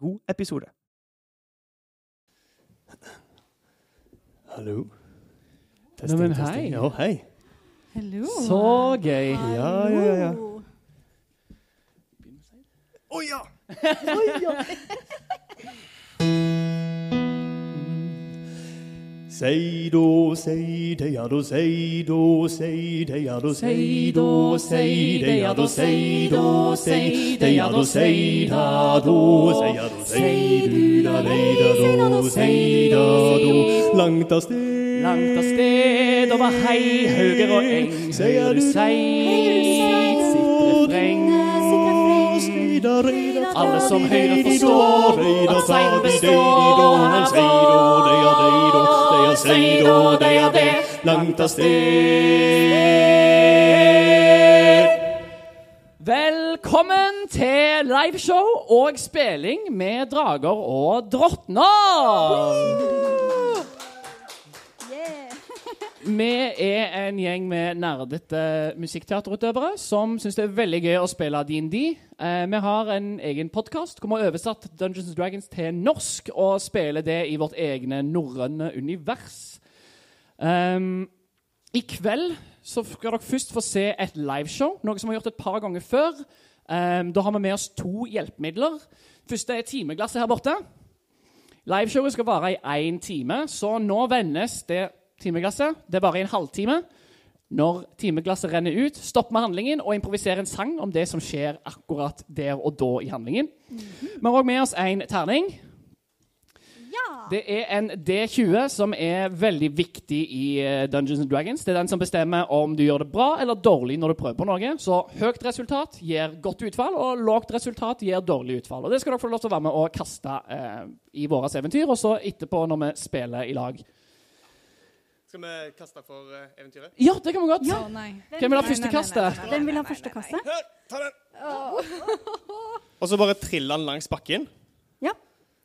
god episode. Hallo. Testing, Neimen, hei. testing. Ja, hei. Hallo. Så gøy. Ja, ja, ja. Å ja! Å ja! Sei do, sei de ja do, sei do, sei de ja do, sei do, sei de ja do, sei do, sei de ja do, sei da do, sei ja do, sei du da de da do, sei da do, langt av sted. Langt av sted over hei, hauger og eng. seier du sei, sitt refreng. Alle som hører forstår at seien består. Han Sei do, de ja de do, de ja sei do, de ja de, langt av sted. Velkommen til liveshow og spilling med drager og drottner! Vi er en gjeng med nerdete musikkteaterutøvere som syns det er veldig gøy å spille DND. Eh, vi har en egen podkast hvor vi har oversatt Dungeons Dragons til norsk og spiller det i vårt egne norrøne univers. Um, I kveld så skal dere først få se et liveshow, noe som vi har gjort et par ganger før. Um, da har vi med oss to hjelpemidler. Første er timeglasset her borte. Liveshowet skal vare i én time, så nå vendes det timeglasset. Det er bare en halvtime. Når timeglasset renner ut, stopp med handlingen og improviser en sang om det som skjer akkurat der og da i handlingen. Vi har òg med oss en terning. Det er en D20 som er veldig viktig i eh, Dungeons and Dragons. Det er den som bestemmer om du gjør det bra eller dårlig når du prøver på noe. Så høyt resultat gir godt utfall, og lågt resultat gir dårlig utfall. Og Det skal dere få lov til å være med og kaste eh, i våres eventyr, og så etterpå når vi spiller i lag. Skal vi kaste for uh, eventyret? Ja, det kan vi godt. Ja. Oh, nei. Hvem vil ha første kastet? Hvem vil ha første kastet? Hør, ta den! Og så bare trille den langs bakken. Ja.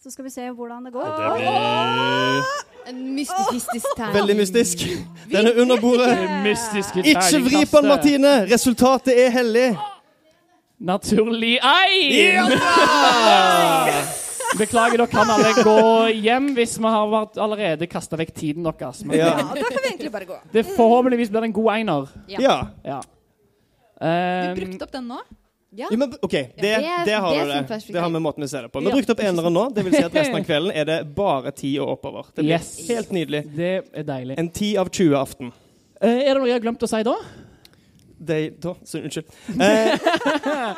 Så skal vi se hvordan det går. Det blir En mystisk terning. veldig mystisk. Den er under bordet. Mystiske Ikke vri på den. Martine! Resultatet er hellig. Naturlig én! Beklager, dere kan alle gå hjem hvis vi har vært allerede kasta vekk tiden deres. Men Ja. Ja, da kan vi egentlig bare gå. det forhåpentligvis blir det en god einer. Ja. Ja. Du Um, brukte opp den nå? Ja. ja men, OK, det, det- det har det du det. perspektiv. Det har vi måten vi ser det på. Vi Ja. har brukt opp enere nå. Det vil si at resten av kvelden er det bare ti og oppover. Det blir Yes. helt nydelig. det er deilig. En ti av 20 aften. Eh, er det noe jeg har glemt å si da? De, da, så, unnskyld. Eh,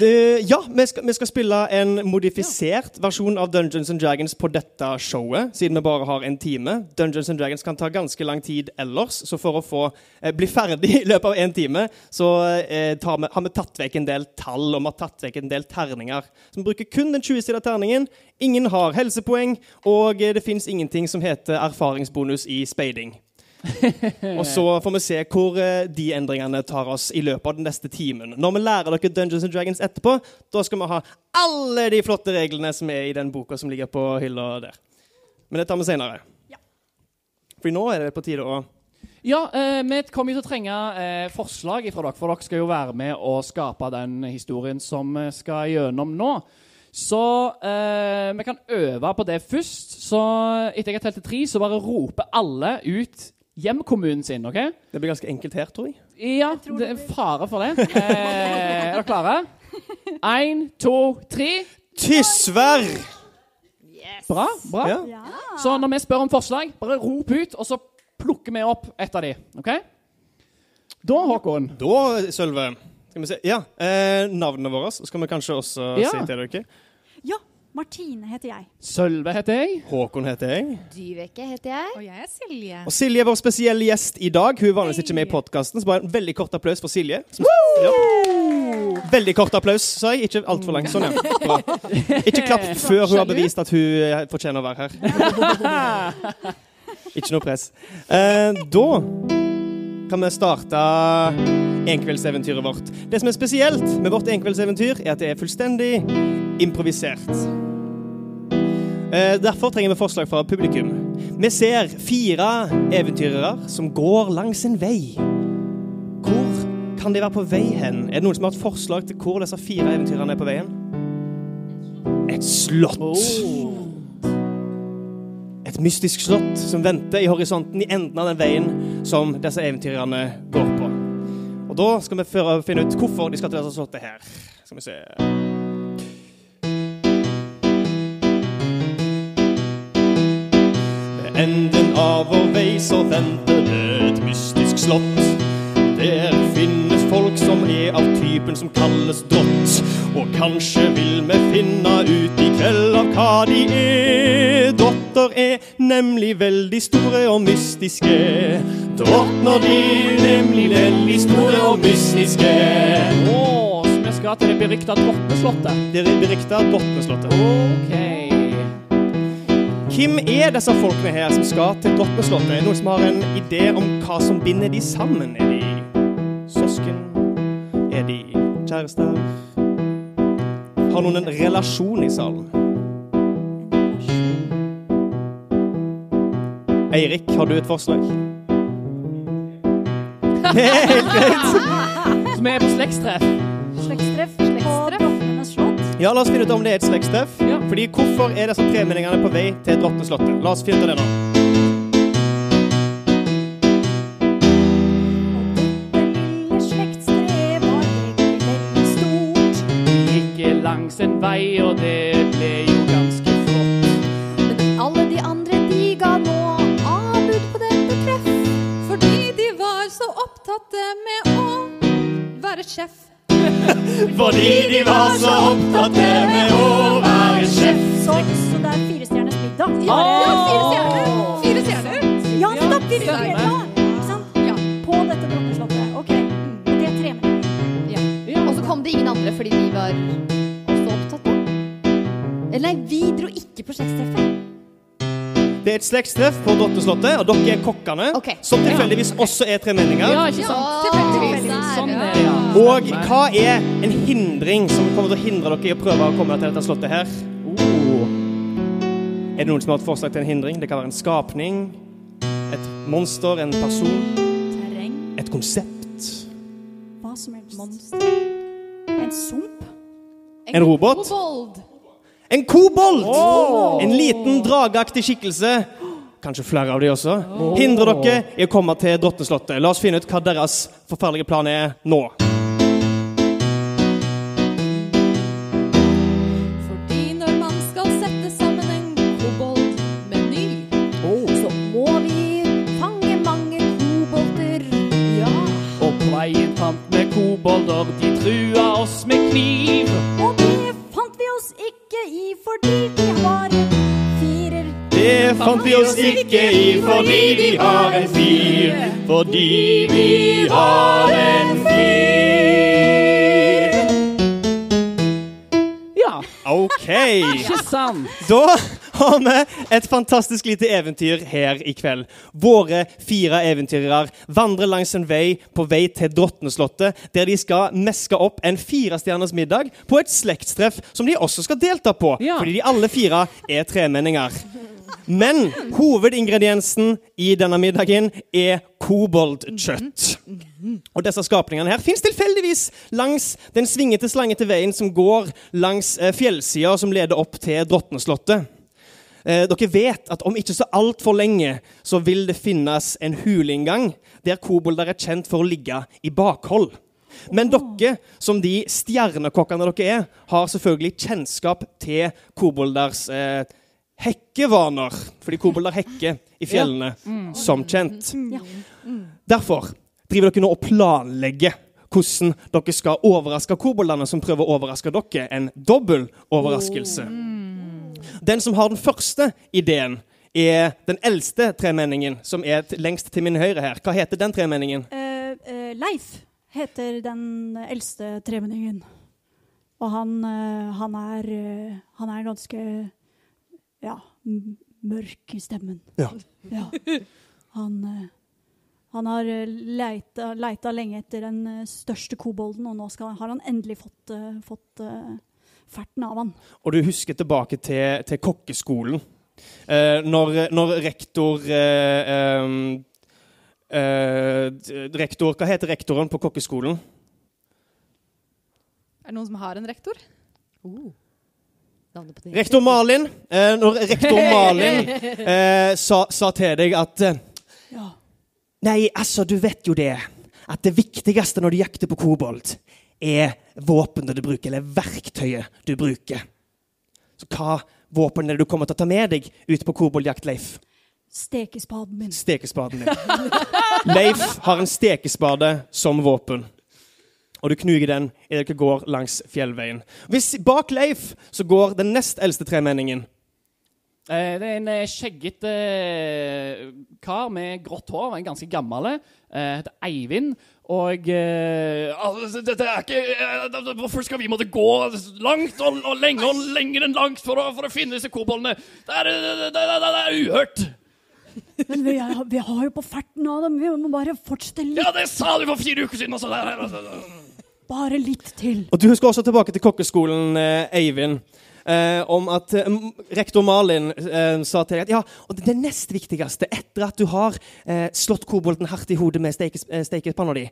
det, ja, vi skal, vi skal spille en modifisert versjon av Dungeons and Dragons på dette showet, siden vi bare har en time. Dungeons and Dragons kan ta ganske lang tid ellers, så for å få eh, bli ferdig i løpet av en time, så eh, vi, har vi tatt vekk en del tall, og vi har tatt vekk en del terninger. Så vi bruker kun den 20-sida terningen. Ingen har helsepoeng, og eh, det fins ingenting som heter erfaringsbonus i speiding. Og så får vi se hvor eh, de endringene tar oss i løpet av den neste timen. Når vi lærer dere Dungeons and Dragons etterpå, da skal vi ha alle de flotte reglene som er i den boka som ligger på hylla der. Men det tar vi senere. For nå er det på tide å Ja, eh, vi kommer til å trenge eh, forslag fra dere, for dere skal jo være med å skape den historien som vi skal gjennom nå. Så eh, vi kan øve på det først. Så etter jeg har telt til tre, så bare roper alle ut hjemkommunen sin. OK? Det blir ganske enkelt her, tror jeg. Ja, det er fare for det. Eh, er dere klare? Én, to, tre. Tysvær! Bra. bra. Ja. Så når vi spør om forslag, bare rop ut, og så plukker vi opp et av de. OK? Da, Håkon Da, Sølve Skal vi se Ja, eh, navnene våre skal vi kanskje også Ja. si til dere. Ja, Martine heter jeg. Sølve heter jeg. Håkon heter jeg. Dyveke heter jeg. Og jeg er Silje. Og Silje er vår spesielle gjest i dag. Hun er vanligvis ikke med i podkasten, så bare en veldig kort applaus for Silje. Veldig kort applaus, sa jeg. Ikke altfor lang. Sånn, ja. Bra. Ikke klapp før hun har bevist at hun eh, fortjener å være her. Ikke noe press. Eh, da kan vi starte enkveldseventyret vårt. Det som er spesielt med vårt enkveldseventyr, er at det er fullstendig improvisert. Eh, derfor trenger vi forslag fra publikum. Vi ser fire eventyrere som går langs en vei. Hvor kan de være på vei hen? Er det noen som har et forslag til hvor disse fire eventyrerne er på veien? Et slott. Et mystisk slott som venter i horisonten i enden av den veien som disse eventyrerne går på. Og da skal vi finne ut hvorfor de skal til dette slottet her. Skal vi se enden av vår vei så venter det et mystisk slott. Der finnes folk som er av typen som kalles drott. Og kanskje vil vi finne ut i kveld av hva de er. Dotter er nemlig veldig store og mystiske. Drottner de nemlig veldig store og mystiske. Å, så vi skal til det berykta Drottneslottet? Det er berykta Drottneslottet. OK. Hvem er disse folkene her som skal til Drottneslottet? Er det noen som har en idé om hva som binder de sammen? Er de søsken? Er de kjærester? Har noen en relasjon i salen? Eirik, har du et forslag? Helt greit. Så vi er på slektstreff. Slektstreff slott. Ja, la oss finne ut om det er et slektstreff. Fordi hvorfor er disse tremenningene på vei til Drottneslottet? La oss finne ut av det nå. Langs en vei, og det ble jo ganske flott. Men alle de andre, de ga nå avbud på dette treff. Fordi de var så opptatt med å være sjef. Fordi de var så opptatt med slektstreff på Drotteslottet, og dere er kokkene, okay. som tilfeldigvis også er tremenninger. Ja, ikke sant? tilfeldigvis. Sånn er det, ja. Og hva er en hindring som kommer til å hindre dere i å prøve å komme til dette slottet her? Oh. Er det noen som har et forslag til en hindring? Det kan være en skapning, et monster, en person, Terreng. et konsept. Hva som helst. Monster. En sump. En robot? Kobold. En kobolt! En liten drageaktig skikkelse. Kanskje flere av de også. Hindrer dere i å komme til Drotteslottet. La oss finne ut hva deres forferdelige plan er nå. Vi oss ikke i fordi vi har en fyr. Fordi vi har en fyr. Ja, OK. ikke sant? Da har vi et fantastisk lite eventyr her i kveld. Våre fire eventyrere vandrer langs en vei på vei til Drotneslottet, der de skal meske opp en firestjerners middag på et slektstreff som de også skal delta på, Ja. fordi de alle fire er tremenninger. Men hovedingrediensen i denne middagen er koboldkjøtt. Og disse skapningene her fins tilfeldigvis langs den svingete, slangete veien som går langs eh, fjellsida som leder opp til Drotneslottet. Eh, dere vet at om ikke så altfor lenge så vil det finnes en huleinngang der kobolder er kjent for å ligge i bakhold. Men dere, som de stjernekokkene dere er, har selvfølgelig kjennskap til kobolders eh, hekkevaner. Fordi kobolder hekker i fjellene, som kjent. Ja. Derfor driver dere nå og planlegger hvordan dere skal overraske koboldene som prøver å overraske dere. En dobbel overraskelse. Den som har den første ideen, er den eldste tremenningen, som er lengst til min høyre her. Hva heter den tremenningen? Uh, uh, Leif heter den eldste tremenningen. Og han, uh, han er Han er ganske ja, mørk i stemmen. Ja. Ja. Han, eh, han har eh, leita, leita lenge etter den eh, største kobolden, og nå skal, har han endelig fått, fått ferten av han. Og du husker tilbake til, til kokkeskolen. Eh, når, når rektor eh, eh, Rektor Hva heter rektoren på kokkeskolen? Er det noen som har en rektor? Det. Rektor Malin. Eh, når rektor Malin eh, sa, sa til deg at eh, Ja. Nei, altså, du vet jo det. At det viktigste når du jakter på kobold, er våpenet du bruker, eller verktøyet du bruker. Så hva våpen er det du kommer til å ta med deg ut på koboldjakt, Leif? Stekespaden min. Stekespaden min. Leif har en stekespade som våpen. Og du knuger den idet dere går langs fjellveien. Hvis Bak Leif så går den nest eldste tremenningen. Eh, det er en eh, skjeggete eh, kar med grått hår, en ganske gammel. Eh, heter Eivind. Og eh, altså, Dette er ikke eh, Hvorfor skal vi måtte gå langt og, og lenge og lenger enn langt for å, for å finne disse koboldene? Det er, det, det, det, det er uhørt. Men vi, er, vi har jo på ferten av dem. Vi må bare fortsette litt, Ja, det sa du for fire uker siden er, altså. Bare litt til. Og Du husker også tilbake til kokkeskolen, eh, Eivind. Eh, om at eh, rektor Malin eh, sa til deg at ja, og det, det nest viktigste etter at du har eh, slått kobolden hardt i hodet med steikes, eh, stekepanna di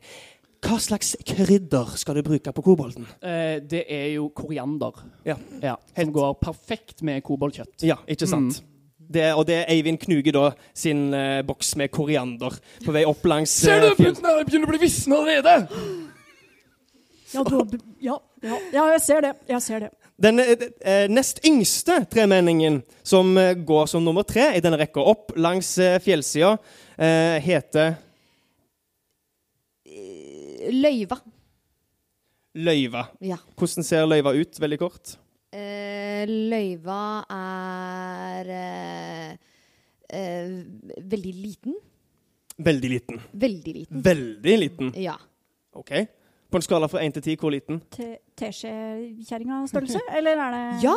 Hva slags krydder skal du bruke på kobolden? Eh, det er jo koriander. Ja, Ja, som går perfekt med koboldkjøtt. ja ikke sant? Det, og det er Eivind knuger da sin eh, boks med koriander på vei opp langs Ser eh, fjell. begynner å bli visne allerede! Ja, du, ja, ja, ja, jeg ser det. Jeg ser det. Den eh, eh, nest yngste tremenningen, som eh, går som nummer tre i denne rekka opp langs eh, fjellsida, eh, heter Løyva. Løyva. Ja. Hvordan ser løyva ut, veldig kort? Løyva er veldig liten. Veldig liten. Veldig liten. Veldig liten. Ja. OK. På en skala fra én til ti, hvor liten? Te- Teskjekjerringa-størrelse, eller er det Ja!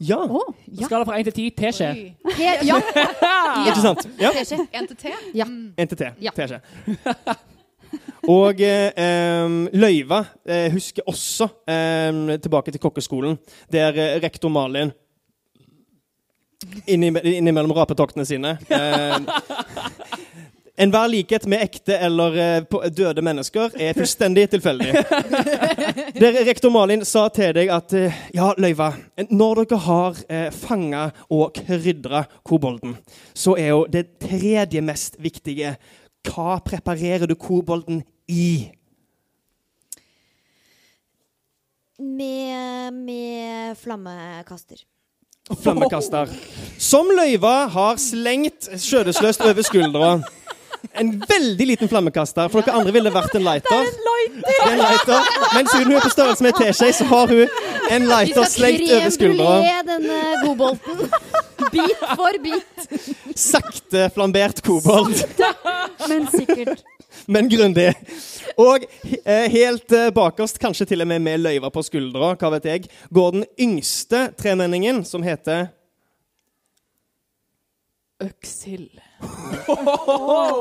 Ja, Oh, Ja. Skala fra én til ti, teskje. Ja. Ja. ikke sant? Ja, Teskje. NTT? Ja. Én til te. Ja. Teskje. Og eh, løyva eh, husker også eh, tilbake til kokkeskolen, der eh, rektor Malin innimellom rapetoktene sine eh, Enhver likhet med ekte eller eh, døde mennesker er fullstendig tilfeldig. Der rektor Malin sa til deg at eh, ja, løyva, når dere har eh, fanga og krydra kobolden, så er jo det tredje mest viktige hva preparerer du kobolden i? Med, med flammekaster. Flammekaster. Som løyva har slengt skjødesløst over skuldra. En veldig liten flammekaster. For dere andre ville vært en lighter. Det er en lighter. Men siden hun er på størrelse med en teskje, så har hun en lighter slengt over skuldra. denne. Bit for bit. Sakte flambert kobolt. Men sikkert. men grundig. Og eh, helt eh, bakerst, kanskje til og med med løyva på skuldra, hva vet jeg, går den yngste tremenningen, som heter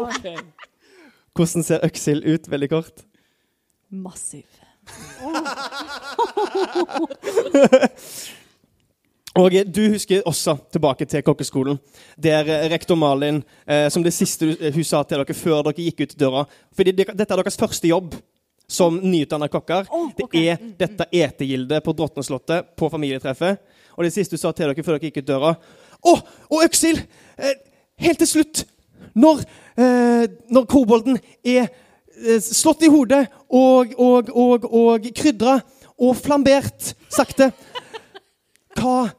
Øksild. Hvordan ser Øksild ut, veldig kort? Massiv. Og du husker også tilbake til kokkeskolen, der eh, rektor Malin, eh, som det siste hun sa til dere før dere gikk ut døra fordi det, Dette er deres første jobb som nyutdanna kokker. Å, Det er dette etegildet på Drottneslottet på familietreffet. Og det siste hun sa til dere før dere gikk ut døra Å, og Øksil! Eh, helt til slutt, når, eh, når kobolden er eh, slått i hodet og, og, og, og krydra og flambert sakte Hva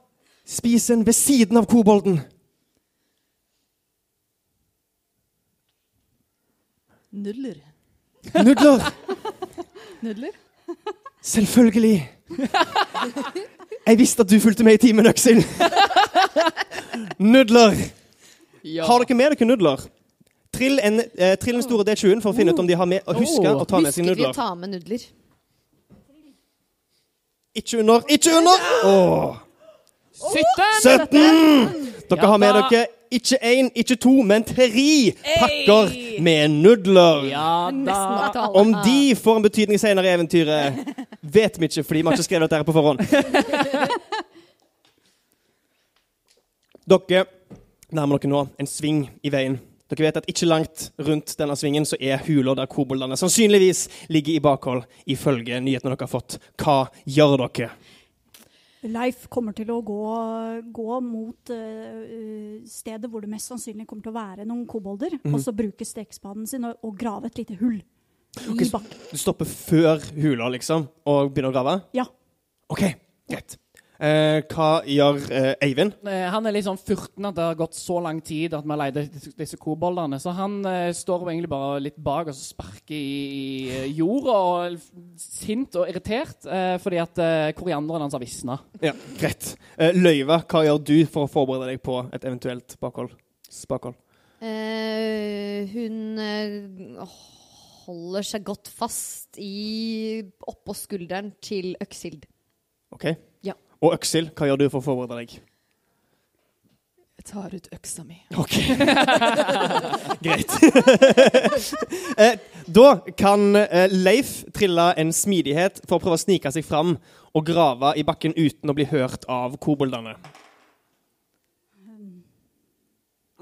spiser en ved siden av kobolden? Nudler. Nudler. Nudler? Selvfølgelig. Jeg visste at du fulgte med i timen, Øksel. Nudler. Ja. Har dere med dere nudler? Trill en, eh, trill den store D20-en for å finne ut om de har med og huske Oh. å ta med seg Husker vi å nudler. ta med nudler? Ikke under, ikke under! Åh. 17! 17! Dere Ja har med da. dere ikke én, ikke to, men tre pakker med nudler. Ja Nesten da. Om de får en betydning senere i eventyret, vet vi ikke, fordi vi har ikke skrevet dette her på forhånd. Dere nærmer dere nå en sving i veien. Dere vet at ikke langt rundt denne svingen så er hula der koboldene sannsynligvis ligger i bakhold, ifølge nyhetene dere har fått. Hva gjør dere? Leif kommer til å gå, gå mot uh, stedet hvor det mest sannsynlig kommer til å være noen kobolder, Mhm. og så bruke stekespaden sin og, og grave et lite hull i bakken. Du stopper før hula, liksom, og begynner å grave? Ja. OK, greit. Eh, hva gjør eh, Eivind? Eh, Han er litt sånn furten at det har gått så lang tid at vi har leid disse- koboldene. Så han eh, står jo egentlig bare litt bak og så sparker i, i eh, jorda og sint og irritert eh, fordi at eh, korianderen hans har visna. Ja, greit. Eh, Løyve, hva gjør du for å forberede deg på et eventuelt bakhold? Spakhold? Eh, hun eh, holder seg godt fast i oppå skulderen til Øksild. OK? Og Øksil, hva gjør du for å forberede deg? Jeg tar ut øksa mi. OK. Greit. eh, da kan eh, Leif trille en smidighet for å prøve å snike seg fram og grave i bakken uten å bli hørt av koboldene.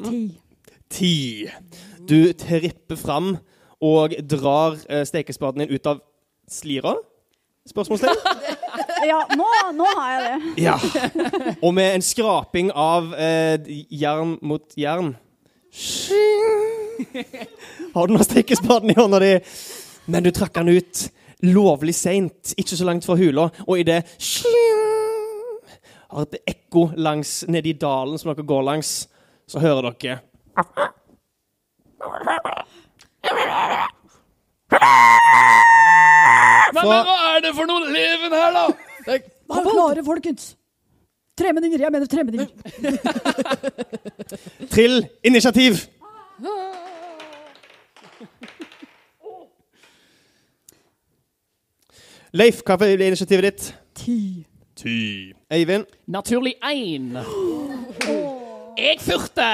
Ti. Ti. Du tripper fram og drar eh, stekespaden din ut av slira? Spørsmålstegn? Ja, nå, nå har jeg det. Ja. Og med en skraping av eh, jern mot jern Har du nå stekespaden i hånda di, men du trakk den ut lovlig seint, ikke så langt fra hula, og i det har et ekko langs nedi dalen som dere går langs, så hører dere men hva er det for noe leven her, da? Vær klare, folkens! Tremenninger, jeg mener tremenninger. Trill initiativ! Leif, hva er initiativet ditt? Ti. Ti. Eivind? Naturlig én. Jeg furte!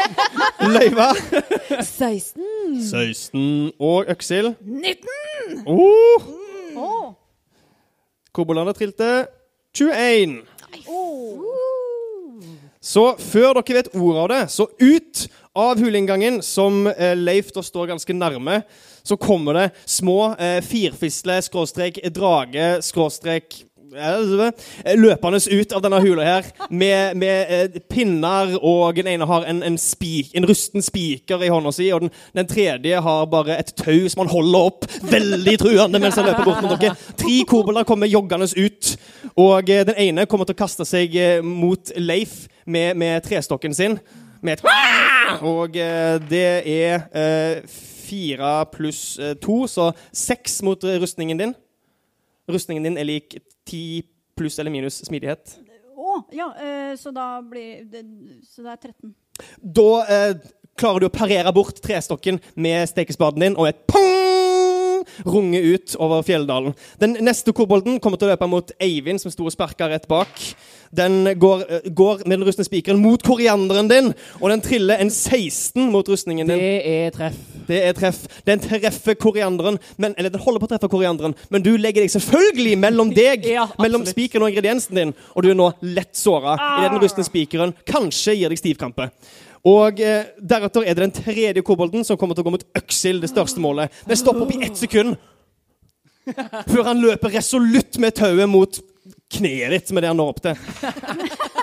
Løyva? 16. 16. Og Øksil? 19! Oh, Å, Kobolane trilte 21. Så før dere vet ordet av det, så ut av huleinngangen, som eh, Leif da står ganske nærme, så kommer det små eh, firfisle, eh, Løpende ut av denne hula her med, med eh, pinner, og den ene har en, en, spik, en rusten spiker i hånda si, og den, den tredje har bare et tau som han holder opp veldig truende mens han løper bort mot dere. Tre kobolder kommer joggende ut, og eh, den ene kommer til å kaste seg mot Leif med, med trestokken sin. Med et Og det er fire pluss to, så seks mot rustningen din. Rustningen din er lik ti pluss eller minus smidighet. å, ja, eh, så da blir det, Så det er 13. Da eh, klarer du å parere bort trestokken med stekespaden din, og et pong runger ut over fjelldalen. Den neste kobolden kommer til å løpe mot Eivind, som sto og sparka rett bak. Den går, eh, går med den rustne spikeren mot korianderen din, og den triller en 16 mot rustningen din. Det er treff. Det er treff. Den treffer korianderen, men, eller den holder på å treffe korianderen, men du legger deg selvfølgelig mellom deg, Ja, mellom spikeren og ingrediensen din, og du er nå lett såra idet den rustne spikeren kanskje gir deg stivkrampe. Og eh, Deretter er det den tredje kobolden som kommer til å gå mot Øksil, det største målet. Den stopper opp i ett sekund før han løper resolutt med tauet mot kneet ditt med det han når opp til.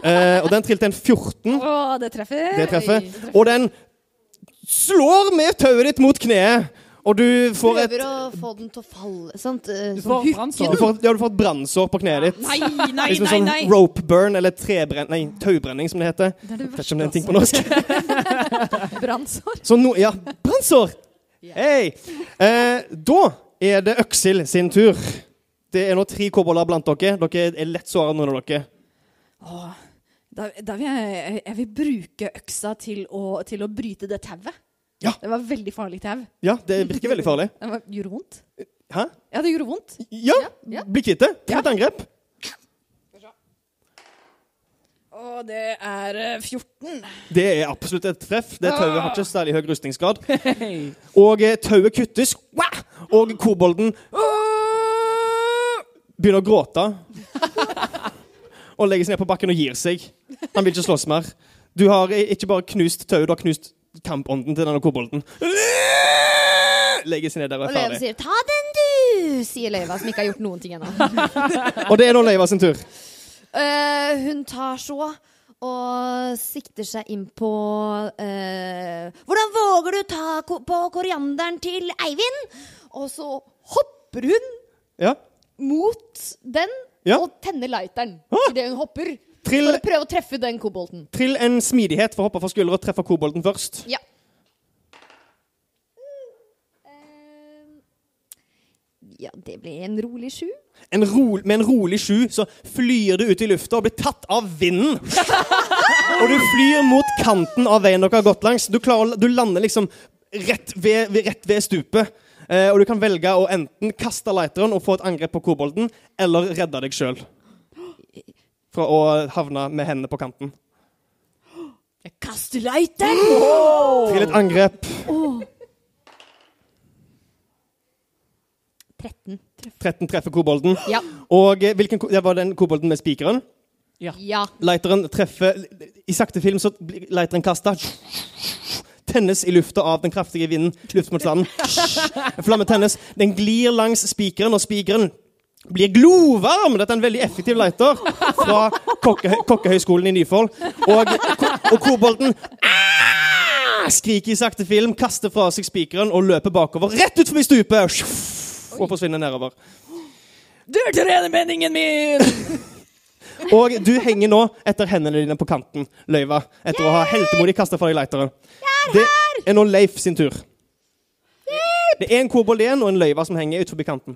Eh, og den trilte en 14. Å, det treffer. Det treffer. Og den slår med tauet ditt mot kneet. Og du får et Prøver å få den til å falle. Sant? Eh, Du sånn får brannsår. du får, ja, du får et brannsår på kneet ditt. Nei, nei, Liksom nei, sånn nei. rope burn, eller trebrenn... Nei, taubrenning, som det heter. Det er det Vet ikke om det er en ting på norsk. Brannsår. Så no, ja, brannsår! Hei! Eh, da er det Øksil sin tur. Det er nå tre kobolder blant dere. Dere er lett såra, noen av dere. Åh, da, da vil jeg, jeg vil bruke øksa til å, til å bryte det tauet. Ja. Det var veldig farlig tau. Ja, det virker veldig farlig. Det var, gjorde vondt. Hæ? Ja, det gjorde vondt. Ja, ja. bli kvitt det. Ta et angrep. Og det er eh, 14. Det er absolutt et treff. Det tauet har ikke særlig høy rustningsgrad. Og eh, tauet kuttes, og kobolden begynner å gråte. Og legger seg ned på bakken og gir seg. Han vil ikke slåss mer. Du har eh, ikke bare knust tauet, du har knust kampånden til denne kobolden. Legger seg ned der og Og er Løva ferdig. sier 'ta den, du', sier Løva, som ikke har gjort noen ting ennå. Og det er nå Leiva sin tur. Uh, hun tar så og sikter seg inn på uh, Hvordan våger du ta ko på korianderen til Eivind? Og så hopper hun Ja. mot den Ja. og tenner lighteren idet hun hopper. Trill, For å prøve å treffe den kobolten. trill en smidighet for å hoppe fra skulder og treffe kobolden først. Ja. Ja, det blir en rolig sju. En ro, med en rolig sju så flyr du ut i lufta og blir tatt av vinden. Og du flyr mot kanten av veien dere har gått langs. Du, klarer, du lander liksom rett ved, rett ved stupet. Eh, og du kan velge å enten kaste lighteren og få et angrep på kobolden, eller redde deg sjøl. Fra å havne med hendene på kanten. Jeg kaster lighteren! Til et angrep. 13. 13 treffer kobolden. Ja. Og eh, hvilken, det var den kobolden med spikeren. Ja. Lighteren treffer I sakte film så blir lighteren kasta. Tennes i lufta av den kraftige vinden. Luftmotstanden. Flamme tennes. Den glir langs spikeren, og spikeren blir glovarm. Dette er en veldig effektiv lighter fra kokke, Kokkehøgskolen i Nyfold. Og, og kobolden ah, skriker i sakte film, kaster fra seg spikeren og løper bakover. Rett ut forbi stupet! Og forsvinner nedover. Du er trenermeningen min! Og du henger nå etter hendene dine på kanten, løyva, etter å ha heltemodig kasta fra deg lighteren. Det er nå Leif sin tur. Det er en kobold igjen og en løyva som henger ut forbi kanten.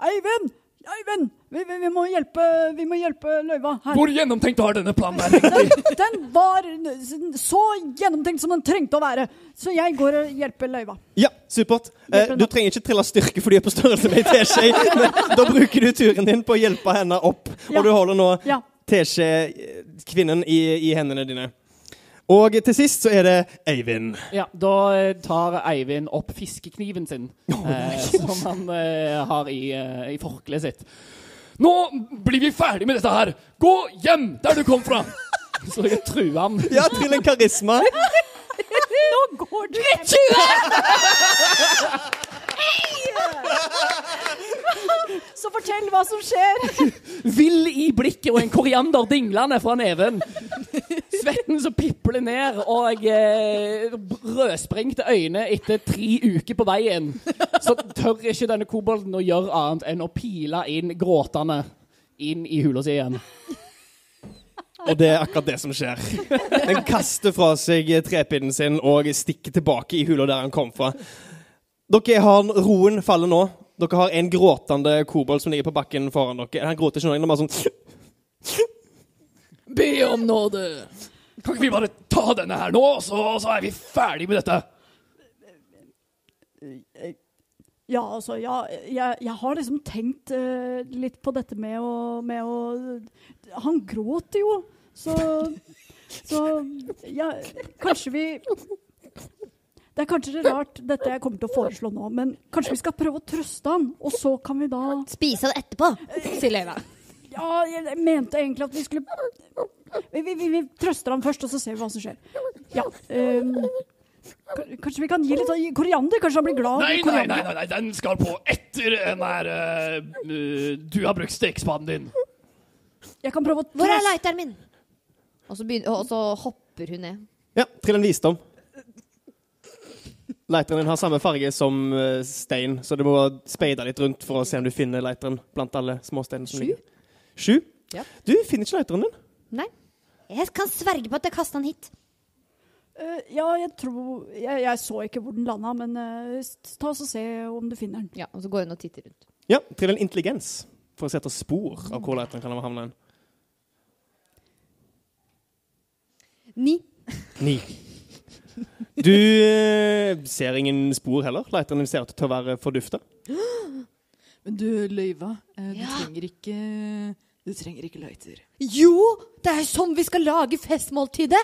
Eivind! Eivind! Vi, vi, vi, må hjelpe, vi må hjelpe løyva her. Hvor gjennomtenkt var denne planen her? egentlig? Den var så gjennomtenkt som den trengte å være. Så jeg går og hjelper løyva. Ja, supert. Eh, du trenger ikke trille styrke fordi du er på størrelse med ei teskje, da bruker du turen din på å hjelpe henne opp. Ja. Og du holder nå Ja. teskjekvinnen i, i hendene dine. Og til sist så er det Eivind. Ja, Da eh, tar Eivind opp fiskekniven sin, eh, som han eh, har i, eh, i forkleet sitt. Nå blir vi ferdig med dette her! Gå hjem der du kom fra! Så jeg truer han. Ja, til en karisma. Nå går du hjem! Så fortell hva som skjer. Vill i blikket og en koriander dinglende fra neven. Svetten som pipler ned, og eh, rødsprengte øyne etter tre uker på veien. Så tør ikke denne kobolden å gjøre annet enn å pile inn gråtende inn i hula si igjen. Og det er akkurat det som skjer. Den kaster fra seg trepinnen sin og stikker tilbake i hula der han kom fra. Dere har Roen faller nå. Dere har en gråtende kobold som ligger på bakken foran dere. Han gråter ikke noe, han er bare sånn Be om nåde! Kan ikke vi bare ta denne her nå, så, så er vi ferdig med dette? Ja, altså, ja, jeg, jeg har liksom tenkt uh, litt på dette med å, med å Han gråter jo, så Så ja, kanskje vi Det er kanskje det rart, dette jeg kommer til å foreslå nå, men kanskje vi skal prøve å trøste han, og så kan vi da Spise det etterpå, sier Leila. Ja, jeg mente egentlig at vi skulle Vi, vi, vi, vi trøster ham først, og så ser vi hva som skjer. Ja. um, k- kanskje vi kan gi litt sånn koriander? Kanskje han blir glad? Nei, nei, nei, nei, nei, den skal på etter den der eh, eh, Du har brukt stekespaden din. Jeg kan prøve å Hvor er lighteren min? Og så, begynner, og så hopper hun ned. Ja, trill en visdom. Lighteren din har samme farge som eh, stein, så du må speide litt rundt for å se om du finner lighteren blant alle småsteinene som Sju? ligger. Sju? Ja. Du finner ikke lighteren din. Nei. Jeg kan sverge på at jeg kasta den hit. Uh, ja, jeg tror jeg, jeg så ikke hvor den landa, men uh, ta oss og se om du finner den. Ja, og så går hun og titter rundt. Ja, Trill en intelligens for å sette spor av hvor Leiteren kan ha havna. Ni. Ni. Du eh, ser ingen spor heller. Leiteren ser ut til å være fordufta. Men du, Løyva, du Ja. trenger ikke Du trenger ikke løyter. Jo, det er sånn vi skal lage festmåltidet!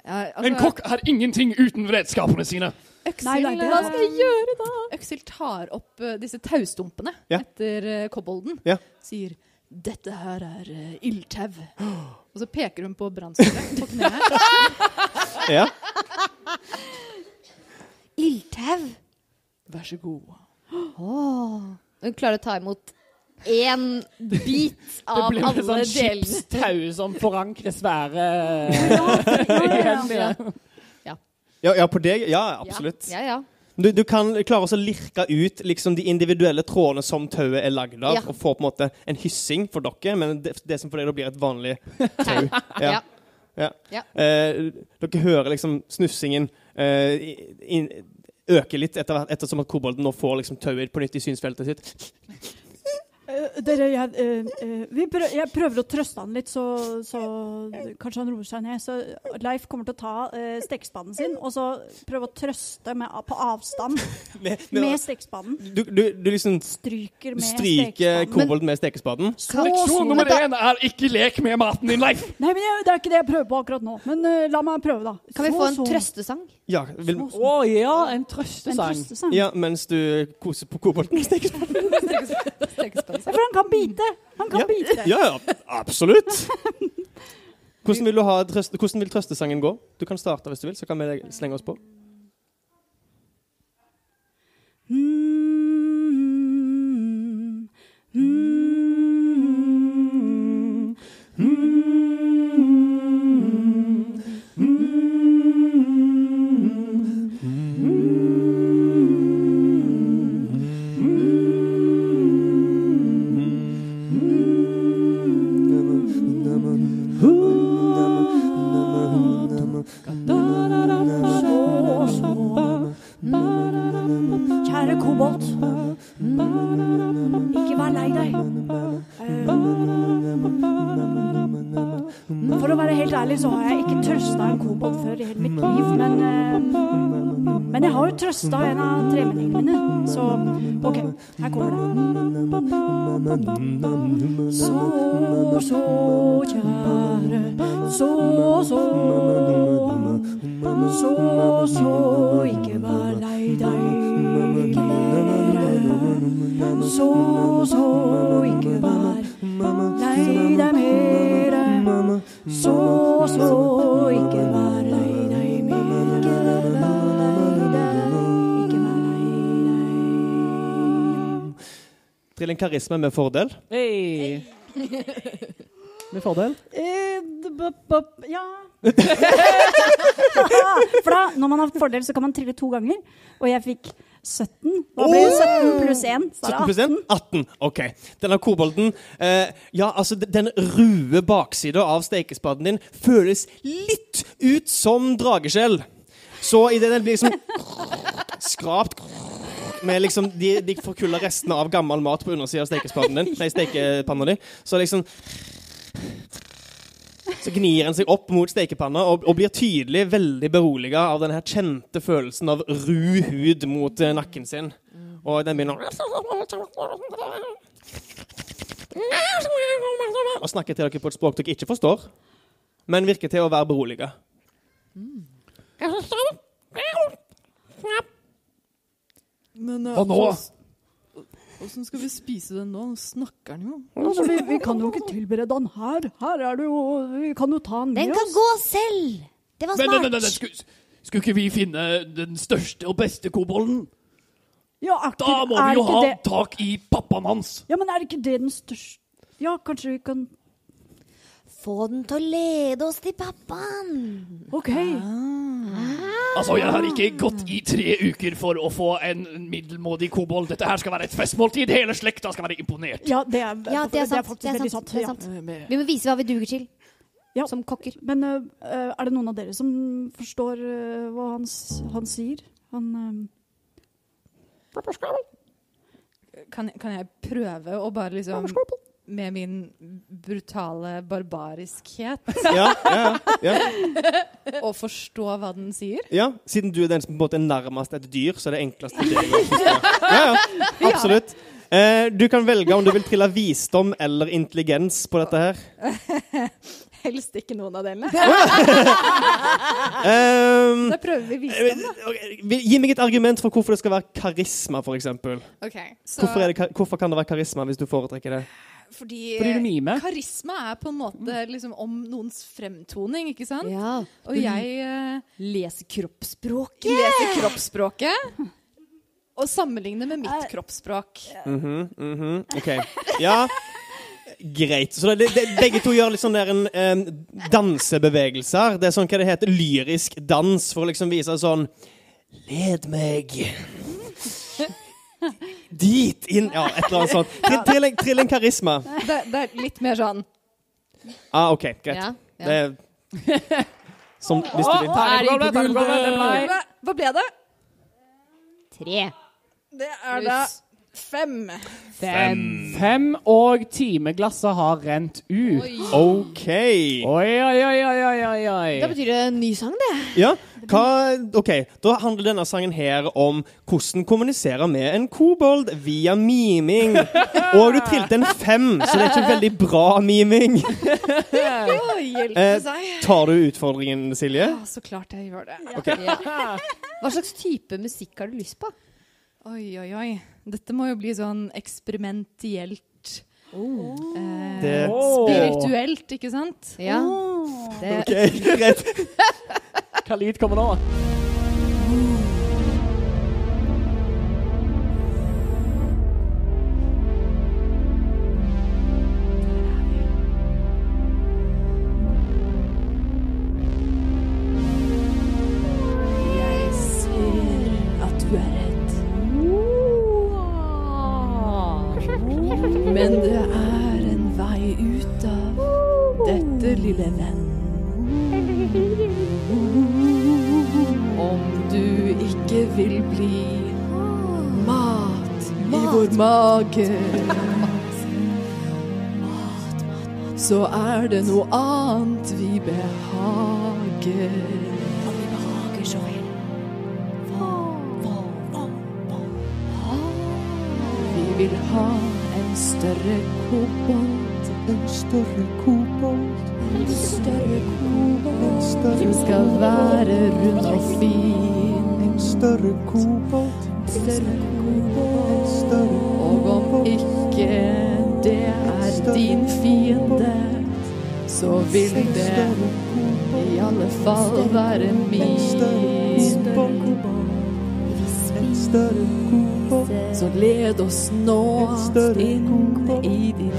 Ja, altså, En kokk er ingenting uten redskapene sine. Øksil, Nei, Hva skal jeg gjøre da? Øksil tar opp uh, disse taustumpene Ja. etter uh, kobolden. Ja. Sier 'Dette her er uh, ildtau'. Og så peker hun på brannstyret på kneet. Ja. Ildtau. Vær så god. Oh. Hun klarer å ta imot én bit av alle delene. Det blir sånn skipstau som forankrer svære Ja, ja, ja. Ja. Ja, ja, på deg? Ja, absolutt. Ja, ja. Du, du kan klare å lirke ut liksom, de individuelle trådene som tauet er lagd av, Ja. og få på en måte en hyssing for dere, men det, det som for deg blir et vanlig Tau. Ja. Ja. Ja. Ja. Eh, dere hører liksom snufsingen eh, øke litt etter, ettersom at kobolden nå får liksom tauet på nytt i synsfeltet sitt. Eh, dere, jeg, eh, eh, vi prø jeg prøver å trøste han litt, så, så kanskje han roer seg ned. Så Leif kommer til å ta uh, stekespannen sin og så prøve å trøste med, på avstand Med, med, med stekespannen. du, du, du liksom Stryker med stryker kobolden med stekespaden. Så Leksjon nummer én er ikke lek med maten din, Leif. Nei, men jeg, Det er ikke det jeg prøver på akkurat nå. Men uh, la meg prøve, da. Kan vi få en trøstesang? Ja, vil. Å ja, en En trøstesang. trøstesang. ja, mens du koser på kobolden med stekespaden. Ja, for han kan bite! Han kan Ja. bite. Ja, ja, absolutt. Hvordan vil, du ha trøst, hvordan vil trøstesangen gå? Du kan starte hvis du vil, så kan vi slenge oss på. Mm, mm, trøsta før i hele mitt liv, men uh, Men jeg har jo trøsta en av tremenningene mine, så OK, her kommer det. Så, så kjære, så, så så, så, ikke karisme med fordel. Hey. Med fordel. Eh, Ja For da, når man har fordel, så kan man trille to ganger. Og jeg fikk 17. Da ble det? 17 pluss 1? Så 17 er pluss 1? 18. OK. Denne kobolden eh, Ja, altså, den røde baksida av stekespaden din føles litt ut som drageskjell. Så idet den blir liksom skrapt med liksom de, de forkulla restene av gammel mat på undersida av stekepannen din, nei, stekepanna di, så liksom så gnir en seg opp mot stekepanna og, og blir tydelig veldig beroliga av den her kjente følelsen av ru hud mot eh, nakken sin. Og den begynner å snakke til dere på et språk dere ikke forstår, men virker til å være beroliga. Men Hva nå? Åssen skal vi spise den nå? Nå snakker den jo. Altså, vi, vi kan jo ikke tilberede den her. Her er det jo Vi kan jo ta den Den kan gå selv! Det var Men, men, men, men skulle, skulle ikke vi finne den største og beste kobolden? Ja, ikke, Da må vi jo ha det, tak i pappaen hans. Ja, men er ikke det den største Ja, kanskje vi kan Få den til å lede oss til pappaen. OK. Altså, Jeg har ikke gått i tre uker for å få en middelmådig kobold. Dette her skal være et festmåltid. Hele slekta skal være imponert. Ja, det er, Ja, det er sant. Det er veldig sant. sant. Det er sant. Ja. Vi må vise hva vi duger til. Ja. som kokker. Men øh, er det noen av dere som forstår uh, hva han, han sier? Han uh... Kan, kan jeg prøve å bare liksom Med min brutale barbariskhet Ja, ja, ja, og forstå hva den sier? ja. Siden du er den som på en måte er nærmest et dyr, så er det enklest for deg å forstå. Ja, ja. Absolutt. Eh, du kan velge om du vil trille visdom eller intelligens på dette her. Helst ikke noen av delene. Um, Da prøver vi visdom, da. Okay, Gi meg et argument for hvorfor det skal være karisma, f.eks. Okay, så, Hvorfor, det hvorfor kan det være karisma hvis du foretrekker det? Fordi, Fordi du mimer. karisma er på en måte liksom om noens fremtoning, ikke sant? Ja. Og jeg uh, Leser kroppsspråket. leser kroppsspråket. Og sammenligner med mitt kroppsspråk. Mhm, mhm, OK. Ja, greit. Så det, det, begge to gjør litt sånn der en en dansebevegelser. Det er sånn hva det heter, lyrisk dans, for å liksom vise sånn Led meg dit inn Ja, et eller annet sånt. Trill, trill, en- trill en karisma. Det, det er litt mer sånn Ah, OK, greit. Ja, ja. Det er som hvis du vil. Er det ikke gulvet? Det Hva, hva ble det? Tre. Det er da fem. fem. Fem, og timeglasset har rent ut. OK. Oi, OK. oi, oi, oi, oi, oi. Da betyr det en ny sang, det. Ja, hva, ok, Da handler denne sangen her om hvordan kommunisere med en kobold via miming. Og du trilte en fem, så det er ikke veldig bra miming. Oh, hjelpe Eh. Tar du utfordringen, Silje? Ja, så klart jeg gjør det. Okay. Ja. Hva slags type musikk har du lyst på? Oi, oi, oi. Dette må jo bli sånn eksperimentelt. Eh, Spirituelt, ikke sant? Ja. Det, Ok, greit. Hva lyd kommer det noe annet vi behager. Vi vil ha en større kobolt. En større kobolt. En større kobolt. Som skal være rund og fin. større kobold. Større kobolt. Og om ikke det er din fiende, så vil det i alle fall være min. Så led oss nå inn i din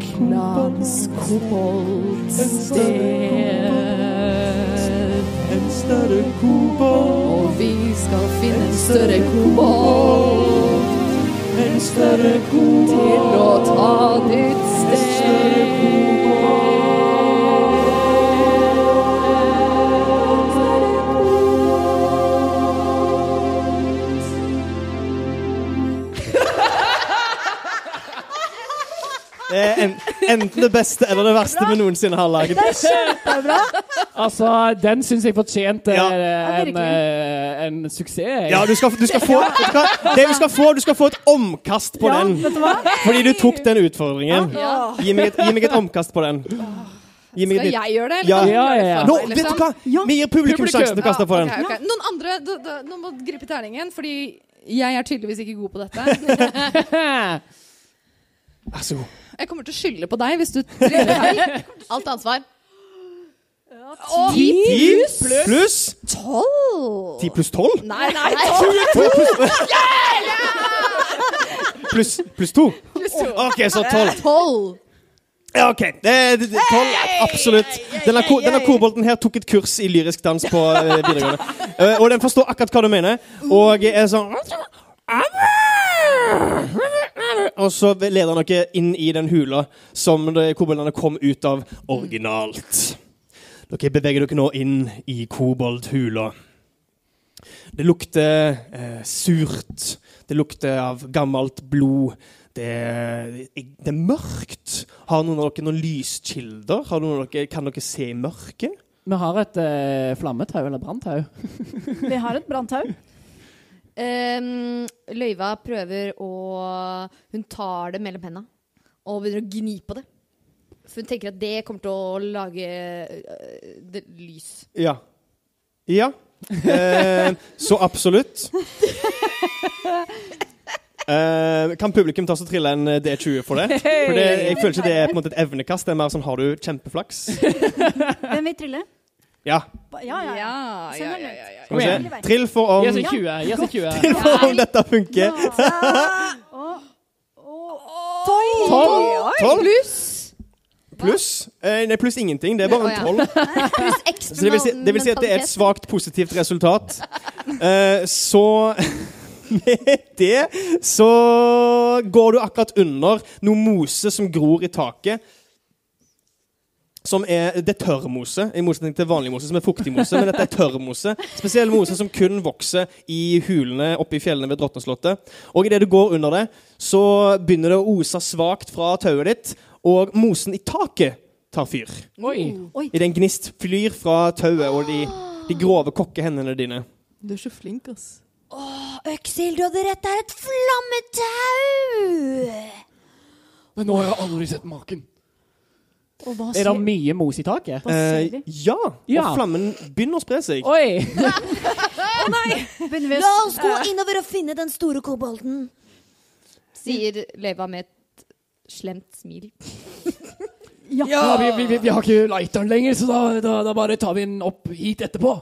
klans koboldsted. Og vi skal finne en større kobold til å ta ditt sted. Enten det beste eller det verste vi noensinne har laget. Altså, den syns jeg fortjente Ja. eh, en, eh, en suksess. Ja, du skal, du skal få du skal, Det du skal få, du skal få et omkast på den. Fordi du tok den utfordringen. Gi meg et, gi meg et omkast på den. Gi meg Skal jeg gjøre det? Ja. Ja, ja, ja. Nå, vet du liksom? hva? Vi gir publikum sjansen til å kaste på den. Okay, ok, ok. Noen andre du, du, Nå må gripe terningen, fordi jeg er tydeligvis ikke god på dette. Vær så god. Jeg kommer til å skylde på deg hvis du feil. Alt ansvar. Ti pluss Tolv! Ti pluss tolv? Nei, nei, Pluss pluss to? OK, så tolv. tolv! Ja, OK. Tolv. Absolutt. Denne, ko, denne kobolten her tok et kurs i lyrisk dans på eh, videregående. Eh, og den forstår akkurat hva du mener. Og er sånn Og så leder han dere inn i den hula som koboldene kom ut av originalt. Dere beveger dere nå inn i koboldhula. Det lukter eh, surt. Det lukter av gammelt blod. Det, det er mørkt. Har noen av dere noen lyskilder? Har noen av dere, kan dere se i mørket? Vi har et eh, flammetau eller branntau. Vi har et branntau. Ehm, løyva prøver å Hun tar det mellom hendene og begynner å gni på det. For hun tenker at det kommer til å lage øh, det, lys. Ja. Ja. Eh, så absolutt. Eh, kan publikum ta og trille en D20 for det? For det, Jeg føler ikke det er på en måte et evnekast. Det er mer sånn har du kjempeflaks? Hvem vil trille? Ja. Ja, ja, ja. ja, Send ja, den ja, ut. ja, ja. Skal vi Kom se. igjen. Trill for om, Yes, 20. Yes, 20. trill for om dette funker. Tolv! Pluss pluss eh, Nei, pluss ingenting. Det er bare en tolv. Så det vil, si, det vil si at det er et svakt positivt resultat. Uh, så med det så går du akkurat under noe mose som gror i taket. Som er, det er tørrmose, i motsetning til vanlig mose, som er fuktig mose. Men dette er tørrmose. Spesiell mose som kun vokser i hulene oppe i fjellene ved Drottenslottet. Og idet du går under det, så begynner det å ose svakt fra tauet ditt, og mosen i taket tar fyr. Oi. Oi. I den gnist flyr fra tauet og de, de grove kokkehendene dine. Du er så flink, ass. Øksil, du hadde rett, det er et flammetau! Men nå har jeg aldri sett maken. Og hva Er det mye mos i taket? Eh, ja, Ja. og flammen begynner å spre seg. Oi! Begynner nei! La oss gå innover og finne den store kobolten. Sier Leva med et slemt smil. Ja. Ja, vi, vi, vi, vi har ikke lighteren lenger, så da, da, da bare tar vi den opp hit etterpå.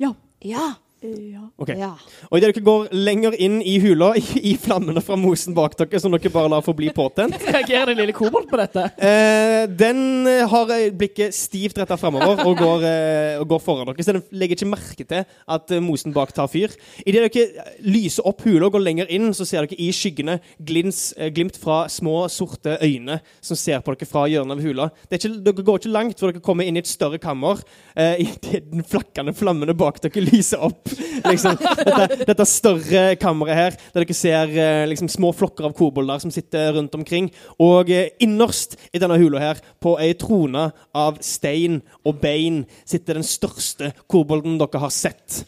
Ja. Ja. Ja. Okay. ja. Og idet dere går lenger inn i hula, i, i flammene fra mosen bak dere, som dere bare lar forbli påtent, Reagerer den lille kobolt på dette? eh, den eh, har eh, blikket stivt retta framover og, eh, og går foran dere. Så den legger ikke merke til at eh, mosen bak tar fyr. Idet dere lyser opp hula og går lenger inn, så ser dere i skyggene glins, eh, glimt fra små, sorte øyne som ser på dere fra hjørnet av hula. Det er ikke, dere går ikke langt før dere kommer inn i et større kammer. Eh, Idet den flakkende flammene bak dere lyser opp. Liksom, dette, dette større kammeret her, der dere ser eh, liksom, små flokker av kobolder som sitter rundt omkring. Og eh, innerst i denne hula her, på ei trone av stein og bein, sitter den største kobolden dere har sett.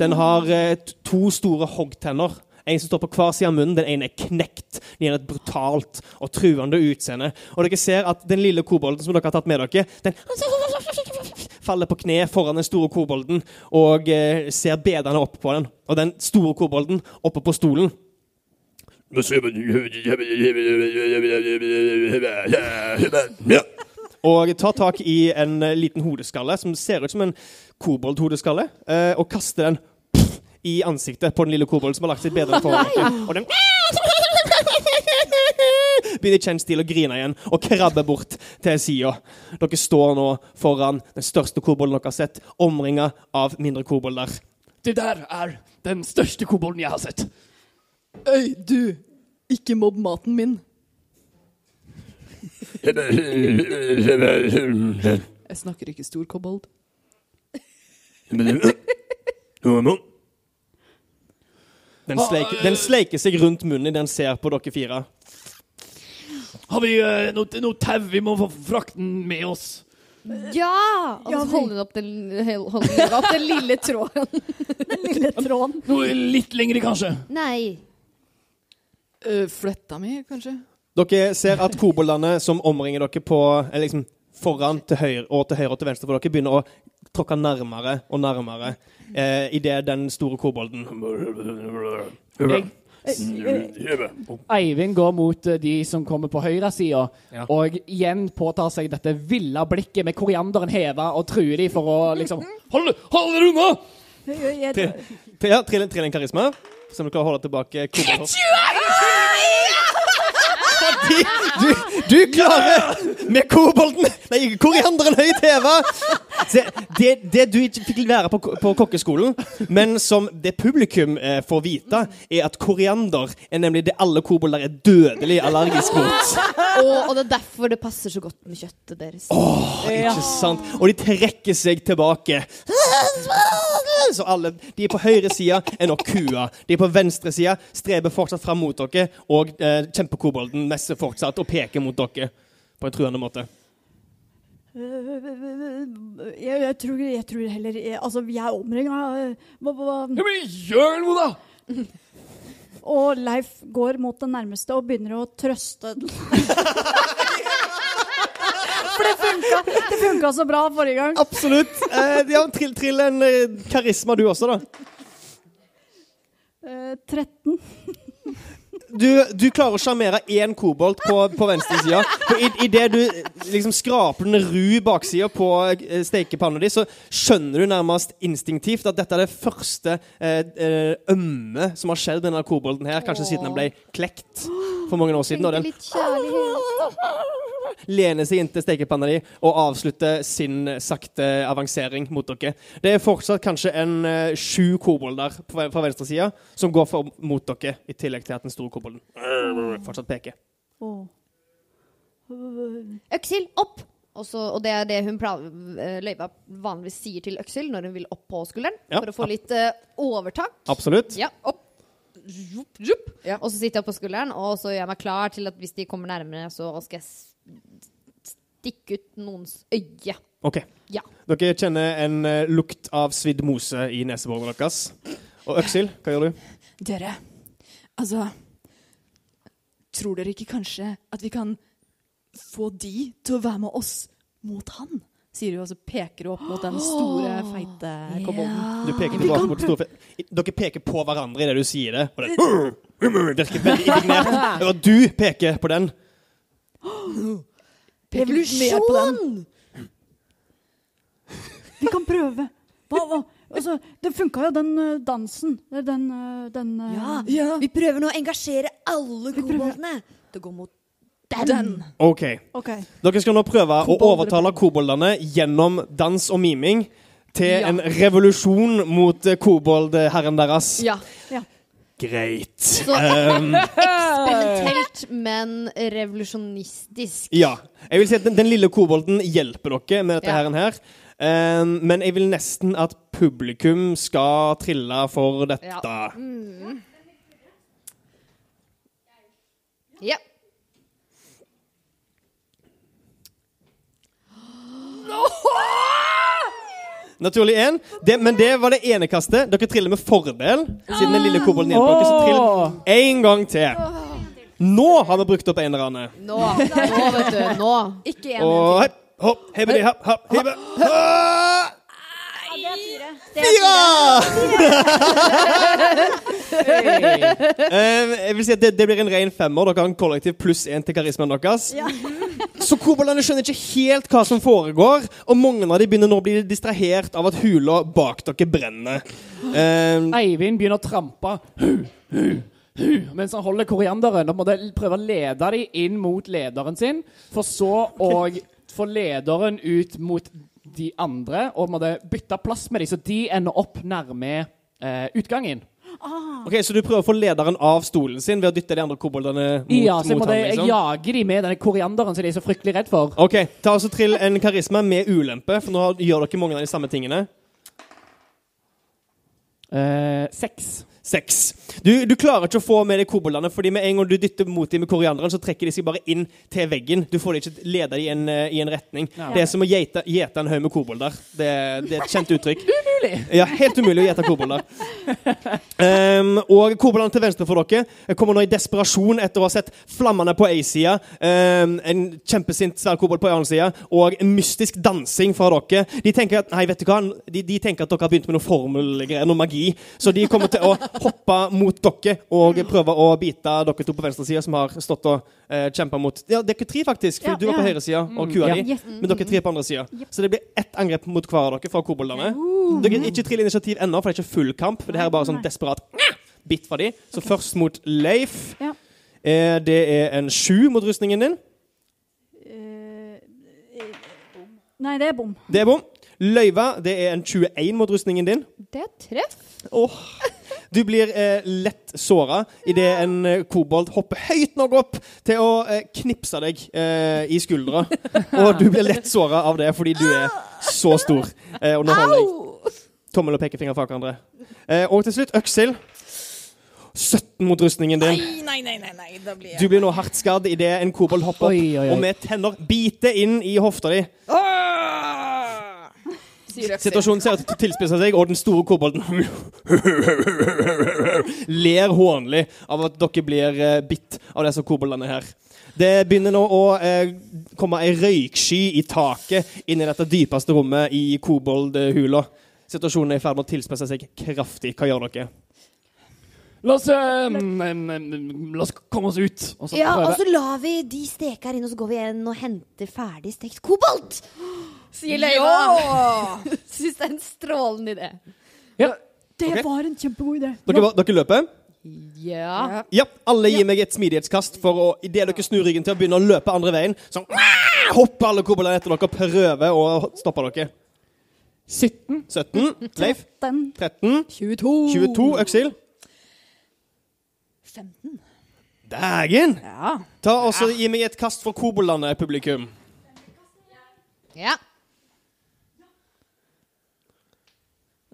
Den har eh, to store hoggtenner. En som står på hver side av munnen. Den ene er knekt. Den gir et brutalt og truende utseende. Og dere ser at den lille kobolden som dere har tatt med dere, den faller på kne foran den store kobolden og eh, ser bedrende opp på den. Og den store kobolden oppe på stolen. Og tar tak i en eh, liten hodeskalle som ser ut som en koboldhodeskalle, eh, og kaster den i ansiktet på den lille kobolden som har lagt seg bedre foran. Og den begynner i kjent stil å grine igjen og krabbe bort til sida. Dere står nå foran den største kobolden dere har sett, omringa av mindre kobolder. Det der er den største kobolden jeg har sett. Øy, du! Ikke mobb maten min. Jeg snakker ikke stor kobold. Den sleiker, den sleiker seg rundt munnen idet den ser på dere fire. Har vi uh, noe, noe tau? Vi må få frakten med oss. Ja! Og Ja, så holder hun opp den, holder hun opp den lille tråden. Den lille tråden. Noe litt lengre, kanskje. Nei. Uh, fletta mi, kanskje? Dere ser at koboldene som omringer dere på eller liksom foran, til høyre og til høyre og til venstre for dere, begynner å tråkke nærmere og nærmere eh, idet den store kobolden Jeg, Eivind går mot eh, de som kommer på høyresida, Ja. og igjen påtar seg dette ville blikket med korianderen heva og truer de for å liksom Hold, hold dere unna! Jeg- Tre- tre- Ja, trill en karisma. Se om du klarer å holde tilbake kobolden. Fordi du, du klarer med kobolden Nei, korianderen høyt heva! Se, det, det du ikke fikk lære på, på kokkeskolen, men som det publikum eh, får vite, er at koriander er nemlig det alle kobolder er dødelig allergisk mot. Og, og det er derfor det passer så godt med kjøttet deres. Ikke sant? Og de trekker seg tilbake. Så alle, De er på høyre side er å kua. De er på venstre side streber fortsatt fram mot dere, og eh, kjempekobolden messer fortsatt og peker mot dere på en truende måte. Jeg, jeg, tror, jeg tror heller jeg, Altså, vi er omringa. men gjør noe, da! Og Leif går mot den nærmeste og begynner å trøste den. For det funka, det funka så bra forrige gang. Absolutt. Eh, ja, trill, trill en eh, karisma, du også, da. Eh, 13. Du, du klarer å sjarmere én kobolt på, på venstresida. Idet du liksom skraper den ru baksida på eh, stekepanna di, så skjønner du nærmest instinktivt at dette er det første eh, eh, ømme som har skjedd med denne kobolden her, kanskje siden den ble klekt for mange år siden. Og den Litt kjærlighet. lener seg inntil stekepanna di og avslutter sin sakte avansering mot dere. Det er fortsatt kanskje en uh, sju kobolder fra venstresida som går for, mot dere, i tillegg til at den store kobolden fortsatt peker. Oh. Øksil, opp! Også, og det er det hun eh, løyva vanligvis sier til Øksil når hun vil opp på skulderen. Ja. For å få litt uh, overtak. Absolutt. Ja, opp. Jup, jup. Ja. Og så sitter jeg opp på skulderen, og så gjør jeg meg klar til at hvis de kommer nærmere, så skal jeg stikke ut noens øye. OK. Ja. Dere kjenner en eh, lukt av svidd mose i neseborene deres. Og Øksil, hva gjør du? Dere, altså Tror dere ikke kanskje at vi kan få de til å være med oss mot han? Sier hun, og så peker hun opp mot den store, feite kobolden. Du peker tilbake mot Dere peker på hverandre idet du sier det. Og den virker veldig indignert over at du peker på den. Den. Vi kan prøve. Hva, hva? Altså, det funka jo, den eh, dansen. Den, eh, den eh, Ja. Ja, Vi prøver nå å engasjere alle koboldene Det går mot den. den. OK. OK. Dere skal nå prøve å overtale koboldene gjennom dans og miming til Ja. en revolusjon mot koboldherren deres. Ja. Ja. Greit. Så Um, eksperimentelt, men revolusjonistisk. ja. Jeg vil si at den, den lille kobolden hjelper dere med dette Ja. her. Um, men jeg vil nesten at publikum skal trille for dette. Ja. Mm. Ja. Naturlig én. Det, men det var det ene kastet. Dere triller med fordel, siden den lille kobolden hjelper dere. Så trill én gang til. Nå har vi brukt opp enerne. Nå, nå, vet du. Nå. Ikke én. Og hepp, hopp, hebbedi, happ, happ, hibbe. Det er fire. Det er Fire! uh, jeg vil si at det, det blir en ren femmer. Dere har en kollektiv pluss én til karismaen deres. Ja. Så koboldene skjønner ikke helt hva som foregår, og mange av dem begynner nå å bli distrahert av at hula bak dere brenner. Uh, Eivind begynner å trampe hu, hu, hu, mens han holder korianderen og prøver å lede dem inn mot lederen sin, for så å få lederen ut mot de andre og måtte bytte plass med dem, så de ender opp nærme eh, utgangen. ok, Så du prøver å få lederen av stolen sin ved å dytte de andre koboldene mot, ja, så jeg mot måtte ham? liksom? jage dem med denne korianderen som de er så fryktelig redd for. Ok, Ta og Trill en karisma med ulempe, for nå gjør dere mange av de samme tingene. Eh, seks. Seks. Du, du klarer ikke å få med de koboldene, fordi med en gang du dytter mot dem med korianderen, så trekker de seg bare inn til veggen. Du får de ikke lede dem i en, eh, i en retning. Ja. Det er som å gjete en haug med kobolder. Det, det er et kjent uttrykk. Umulig! Ja, Helt umulig å gjete kobolder. Um, og koboldene til venstre for dere kommer nå i desperasjon etter å ha sett flammene på A-sida, um, en kjempesint svær kobold på annen side, og en mystisk dansing fra dere. De tenker at nei, vet du hva? De, de tenker at dere har begynt med noe formelgreier, noe magi. Så de kommer til å hoppe mot dere og prøve å bite dere to på venstre side, som har stått og uh, kjempa mot Ja, dere tre, faktisk. For Ja, du var på ja. høyre side, og kua Ja. di. Men dere tre på andre sida. Så det blir ett angrep mot hver av dere fra koboldene. Dere kan ikke trille initiativ ennå, for det er ikke full kamp. For det her er bare sånn desperat bitt fra de. Så først mot Leif. Ja. Eh, det er en sju mot rustningen din. Eh, Nei, det er bom. Det er bom. Løyva, det er en 21 mot rustningen din. Det treff. Åh. Du blir eh, lett såra idet en eh, kobold hopper høyt nok opp til å eh, knipse deg eh, i skuldra. Og du blir lett såra av det fordi du er så stor. Eh, og nå holder jeg tommel og pekefinger fra hverandre. Eh, og til slutt øksil. 17 mot rustningen din. Nei, nei, nei, nei, da blir Du blir nå hardt skadd idet en kobold hopper opp Oi, oi, oi. og med tenner biter inn i hofta di. Situasjonen ser ut til å tilspisse seg, og den store kobolden ler hånlig av at dere blir eh, bitt av disse koboldene her. Det begynner nå å eh, komme ei røyksky i taket inn i dette dypeste rommet i koboldhula. Situasjonen er i ferd med å tilspisse seg kraftig. Hva gjør dere? La oss, eh, la oss komme oss ut. Og så Ja, og så lar vi de steke her inne, og så går vi igjen og henter ferdig stekt kobolt. Sier Løyva. Syns det er en strålende idé. Det Ok. var en kjempegod idé. Dere, dere løper? Ja. Ja. Alle gir meg et smidighetskast for å idet dere snur ryggen til å begynne å løpe andre veien, så hopper alle koboldene etter dere og prøver å stoppe dere. 17. 17. Leif. 13. 13. 22. 22. Øksil. 15. Dægen! Ja. Ta og så Gi meg et kast for koboldene, publikum. ja.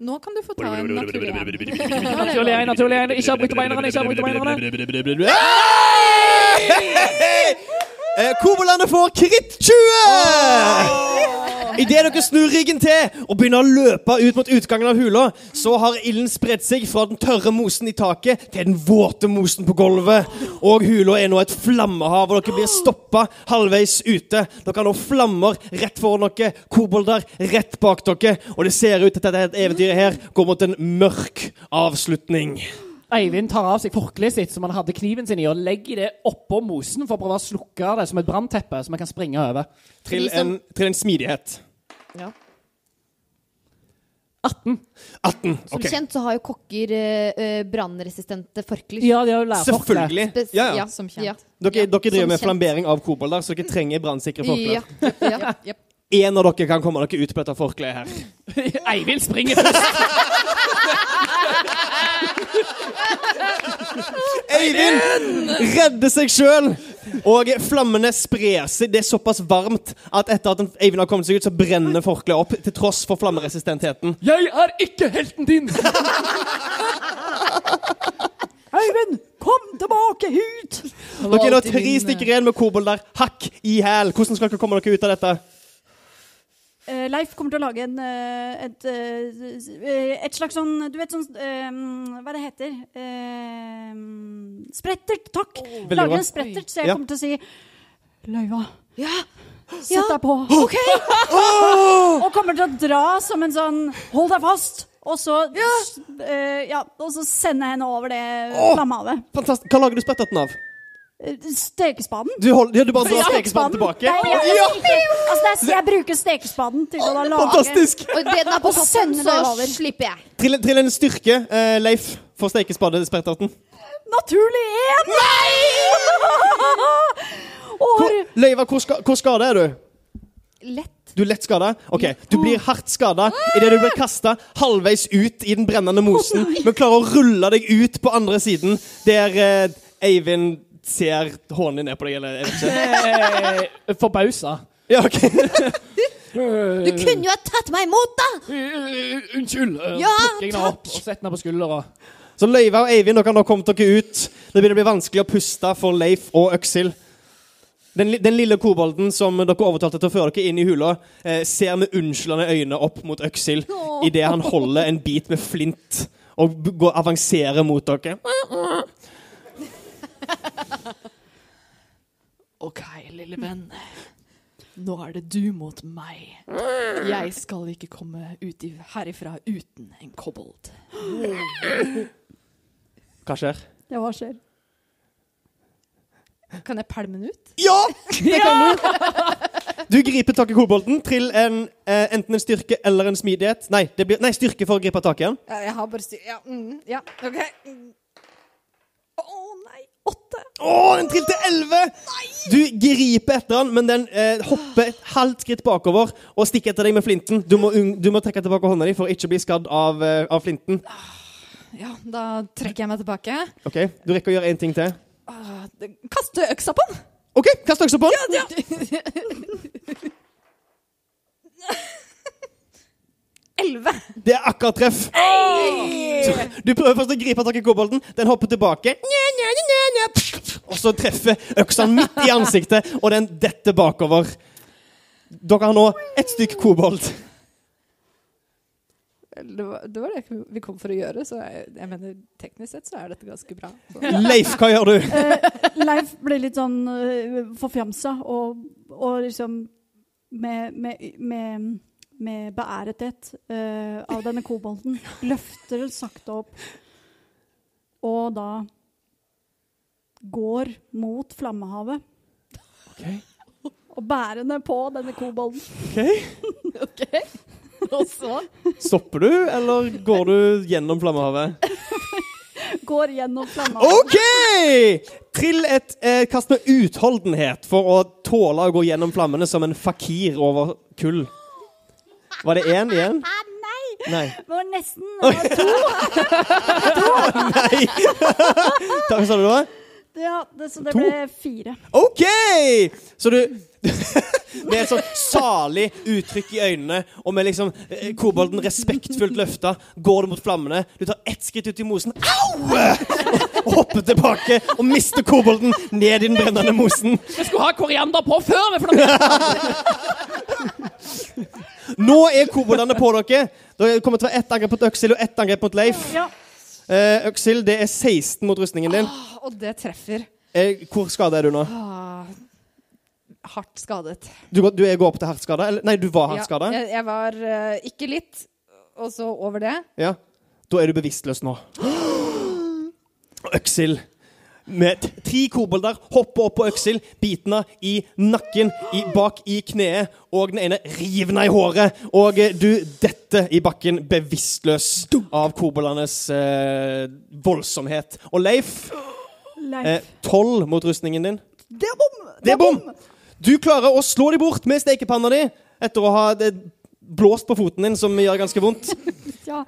Nå kan du få ta en naturlig en. Naturlig en, naturlig en. Ikke avbryte beinerne, ikke avbryte beinerne. Eh, får kritt 20! Idet dere snur ryggen til og begynner å løpe ut mot utgangen av hula, så har ilden spredt seg fra den tørre mosen i taket til den våte mosen på gulvet. Og hula er nå et flammehav, og dere blir stoppa halvveis ute. Dere har nå flammer rett foran dere, kobolder rett bak dere, og det ser ut til at dette eventyret her går mot en mørk avslutning. Eivind tar av seg forkleet sitt som han hadde kniven sin i, og legger det oppå mosen for å prøve å slukke det som et brannteppe som han kan springe over. Trill en, trill en smidighet. 18. 18. Som okay. kjent så har jo kokker eh, eh, brannresistente forklær. Ja, de har jo. Selvfølgelig. Ja, ja. Som kjent. Ja. Dere, Ja, dere driver med kjent. flambering av kobolder, så dere trenger brannsikre forklær. Ja. Ja. En av dere kan komme dere ut på dette forkleet her. Eivind springer først. Eivind redder seg sjøl! Og flammene sprer seg. Det er såpass varmt at etter at Eivind har kommet seg ut, så brenner forkleet opp, til tross for flammeresistentheten. Jeg er ikke helten din! Eivind, kom tilbake hit! Dere er da tre stykker igjen med kobold der. hakk i hæl. Hvordan skal dere komme dere ut av dette? Eh, Leif kommer til å lage en, eh, et, eh, et slags sånn Du vet sånn eh, Hva det heter? Uh, sprettert. Takk. Oh, Lager en sprettert, så jeg Ja. kommer til å si Løyva, Ja. sett deg på. OK! Og kommer til å dra som en sånn Hold deg fast! Og så, eh, ja, og så sende henne over det oh, flammehavet. Fantastisk. Hva lager du spretterten av? Eh, Stekespaden. Du, hold, ja, du bare drar stekespaden tilbake? Nei, jeg, Ja! altså, det er, jeg bruker stekespaden til å lage Fantastisk! Og det den er på toppen, så slipper jeg. Trill, trill en styrke, uh, Leif, for stekespadespretterten. Naturlig én! Nei! Hvor- Løyva, hvor, ska, hvor skada er du? Lett. Du er lett skada? OK. Du blir hardt skada idet du blir kasta halvveis ut i den brennende mosen, men klarer å rulle deg ut på andre siden, der eh, Eivind ser din ned på deg, eller jeg vet ikke. Eh, Forbausa. Ja, ok. Du kunne jo ha tatt meg imot, da! Eh, Unnskyld. Eh, Ja, jeg den opp takk. Og sett den på skuldra. Så Løyva og Eivind, dere har nå kommet dere ut. Det begynner å bli vanskelig å puste for Leif og Øksil. Den, den lille kobolden som dere overtalte til å føre dere inn i hula, eh, ser med unnskyldende øyne opp mot Øksil Åh. idet han holder en bit med flint og går, avanserer mot dere. OK, lille venn. Nå er det du mot meg. Jeg skal ikke komme ut i, herifra uten en kobold. Hva skjer? Ja, hva skjer? Kan jeg pælme den ut? Ja! Det kan du! Du griper tak i kobolden. Trill en, eh, enten en styrke eller en smidighet. Nei, det blir, nei, styrke for å gripe tak i den. Ja, jeg har bare styr... Ja, mm, ja OK. Mm. Åtte. Å, den trilte elleve! Du griper etter den, men den eh, hopper et halvt skritt bakover og stikker etter deg med flinten. Du må, du må trekke tilbake hånda di for å ikke bli skadd av, eh, av flinten. Ja, da trekker jeg meg tilbake. Ok, Du rekker å gjøre én ting til. Ah, Kaste øksa på den! OK, kast øksa på den. Elleve. Det er akkurat treff. Du prøver først å gripe tak i kobolten. Den hopper tilbake. Og så treffer øksa midt i ansiktet, og den detter bakover. Dere har nå ett stykk kobolt. Det var, det var det vi kom for å gjøre, så jeg, jeg mener teknisk sett så er dette ganske bra. Så. Leif, hva gjør du? Eh, Leif blir litt sånn uh, forfjamsa og, og liksom med, med, med, med beærethet uh, av denne kobolten løfter den sakte opp og da går mot flammehavet. Og bærende på denne kobolten. Ok. Og så Stopper du, eller går du gjennom flammehavet? Går gjennom flammehavet. OK! Trill et eh, kast med utholdenhet for å tåle å gå gjennom flammene som en fakir over kull. Var det én igjen? Nei! Nei. Det var nesten det var to. Nei. Hva sa du da? Ja, det, så det To? ble fire. OK! Så du Med et sånn salig uttrykk i øynene og med liksom kobolden kobolten respektfullt løfta, går du mot flammene. Du tar ett skritt ut i mosen. Au! Og hopper tilbake og mister kobolten ned i den brennende mosen. Vi skulle ha koriander på før vi! Nå er kobolene på dere. Det kommer til å være ett angrep mot Øksil og ett angrep mot Leif. Ja. Eh, Øksil, det er 16 mot rustningen din. Og det treffer. Eh, hvor skada er du nå? Ah, hardt skadet. Du, du er går opp til hardt skada? Nei, du var hardt skada? jeg, jeg var uh, ikke litt, og så over det. Ja. Da er du bevisstløs nå. Øksil med tre kobolder hopper opp på Øksel, bitende i nakken, i, bak i kneet, og den ene river henne i håret. Og eh, du detter i bakken bevisstløs av koboldernes eh, voldsomhet. Og Leif, Leif. eh, tolv mot rustningen din. det er bom! Det er bom! Du klarer å slå dem bort med stekepanna di etter å ha det blåst på foten din, som gjør ganske vondt. Ja.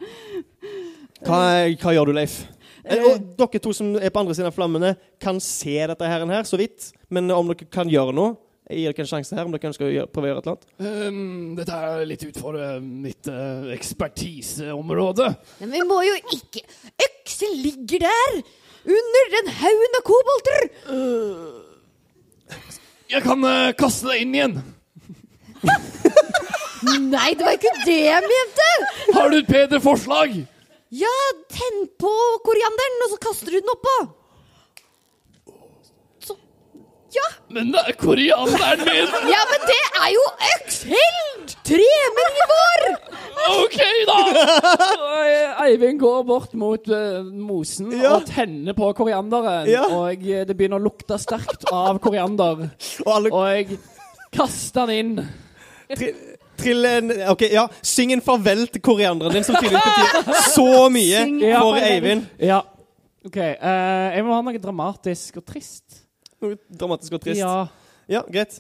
Hva, hva gjør du, Leif? Eh, Og dere to som er på andre siden av flammene, kan se dette her, her så vidt. Men om dere kan gjøre noe, jeg gir dere en sjanse her. om dere ønsker å gjøre, prøve å gjøre et eller annet. Um, dette er litt utfor uh, mitt uh, ekspertiseområde. Men vi må jo ikke Økse ligger der! Under den haugen av kobolter! Jeg kan uh, kaste deg inn igjen. Nei, det var ikke det jeg mente! Har du et bedre forslag? Ja, tenn på korianderen, og så kaster du den oppå. Så Ja. Men det er korianderen min! ja, men det er jo Økshild! Tremenningen vår! OK, da! Eivind går bort mot uh, mosen Ja. og tenner på korianderen. Ja. Og eh, det begynner å lukte sterkt av koriander. Og alle Og jeg kaster den inn. tri, trill en OK, ja. Syng en farvel til korianderen din, som tydeligvis betyr så mye Syng Ja. for. Eivind. Ja. OK. Uh, jeg må ha noe dramatisk og trist. Noe dramatisk og trist. Ja. Ja, greit.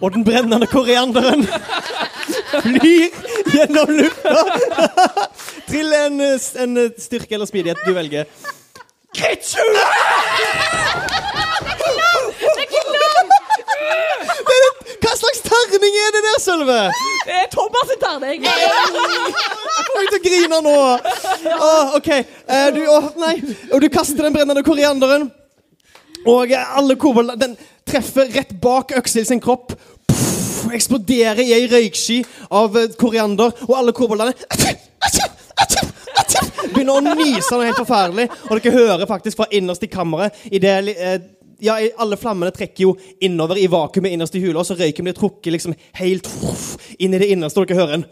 Og den brennende korianderen flyr gjennom lufta Trill en, en styrke eller smidighet du velger. Kitsu! Hva slags terning er det der, Sølve? Det er Thomas terning! Jeg meg til å grine nå. Åh, OK. Eh, du, åh, nei. Og du kaster den brennende korianderen. Og alle koboldene Den treffer rett bak Øksel sin kropp. Eksploderer i ei røyksky av eh, koriander, og alle koboldene begynner å nyse noe helt forferdelig. Og dere hører faktisk fra innerst i kammeret i det, eh, ja, Alle flammene trekker jo innover i vakuumet innerst i hula, og så røyken blir trukket liksom helt inn i det innerste, og dere hører en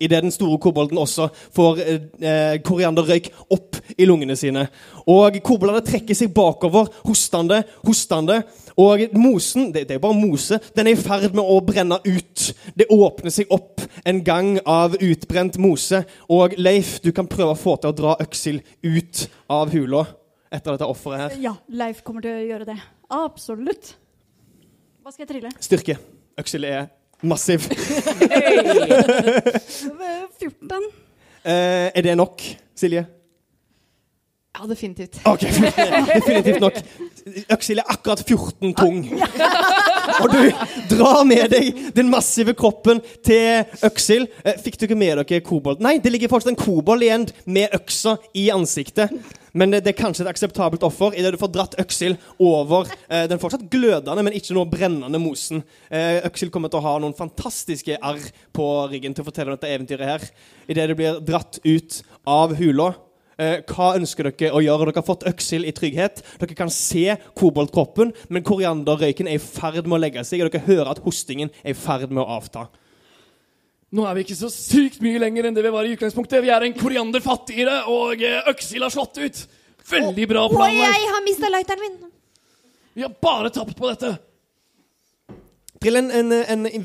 Idet den store kobolden også får eh, korianderrøyk opp i lungene sine. Og koboldene trekker seg bakover, hostende, hostende. Og mosen det, det er bare mose. Den er i ferd med å brenne ut. Det åpner seg opp en gang av utbrent mose. Og Leif, du kan prøve å få til å dra Øksel ut av hula etter dette offeret her. Ja, Leif kommer til å gjøre det. Absolutt. Hva skal jeg trille? Styrke. Øksel er massiv. Eh, 14. Eh, er det nok, Silje? Ja, definitivt. Ok, definitivt nok. Øksil er akkurat 14 tung. Og du drar med deg den massive kroppen til Øksil. Eh, Fikk du ikke med dere kobold? Nei, det ligger fortsatt en kobold igjen med øksa i ansiktet. Men det, er kanskje et akseptabelt offer idet du får dratt Øksil over eh, den fortsatt glødende, men ikke noe brennende mosen. Eh, øksil kommer til å ha noen fantastiske arr på ryggen til å fortelle om dette eventyret her. Idet det blir dratt ut av hula. Eh, hva ønsker dere å gjøre? Dere har fått Øksel i trygghet. Dere kan se koboldkroppen, men korianderrøyken er i ferd med å legge seg, og dere hører at hostingen er i ferd med å avta. Nå er vi ikke så sykt mye lenger enn det vi var i utgangspunktet. Vi er en koriander fattigere, og Øksel har slått ut. Veldig bra Og plan. Leif. jeg har mista lighteren min. Vi har bare tapt på dette. Trill en, en, en, en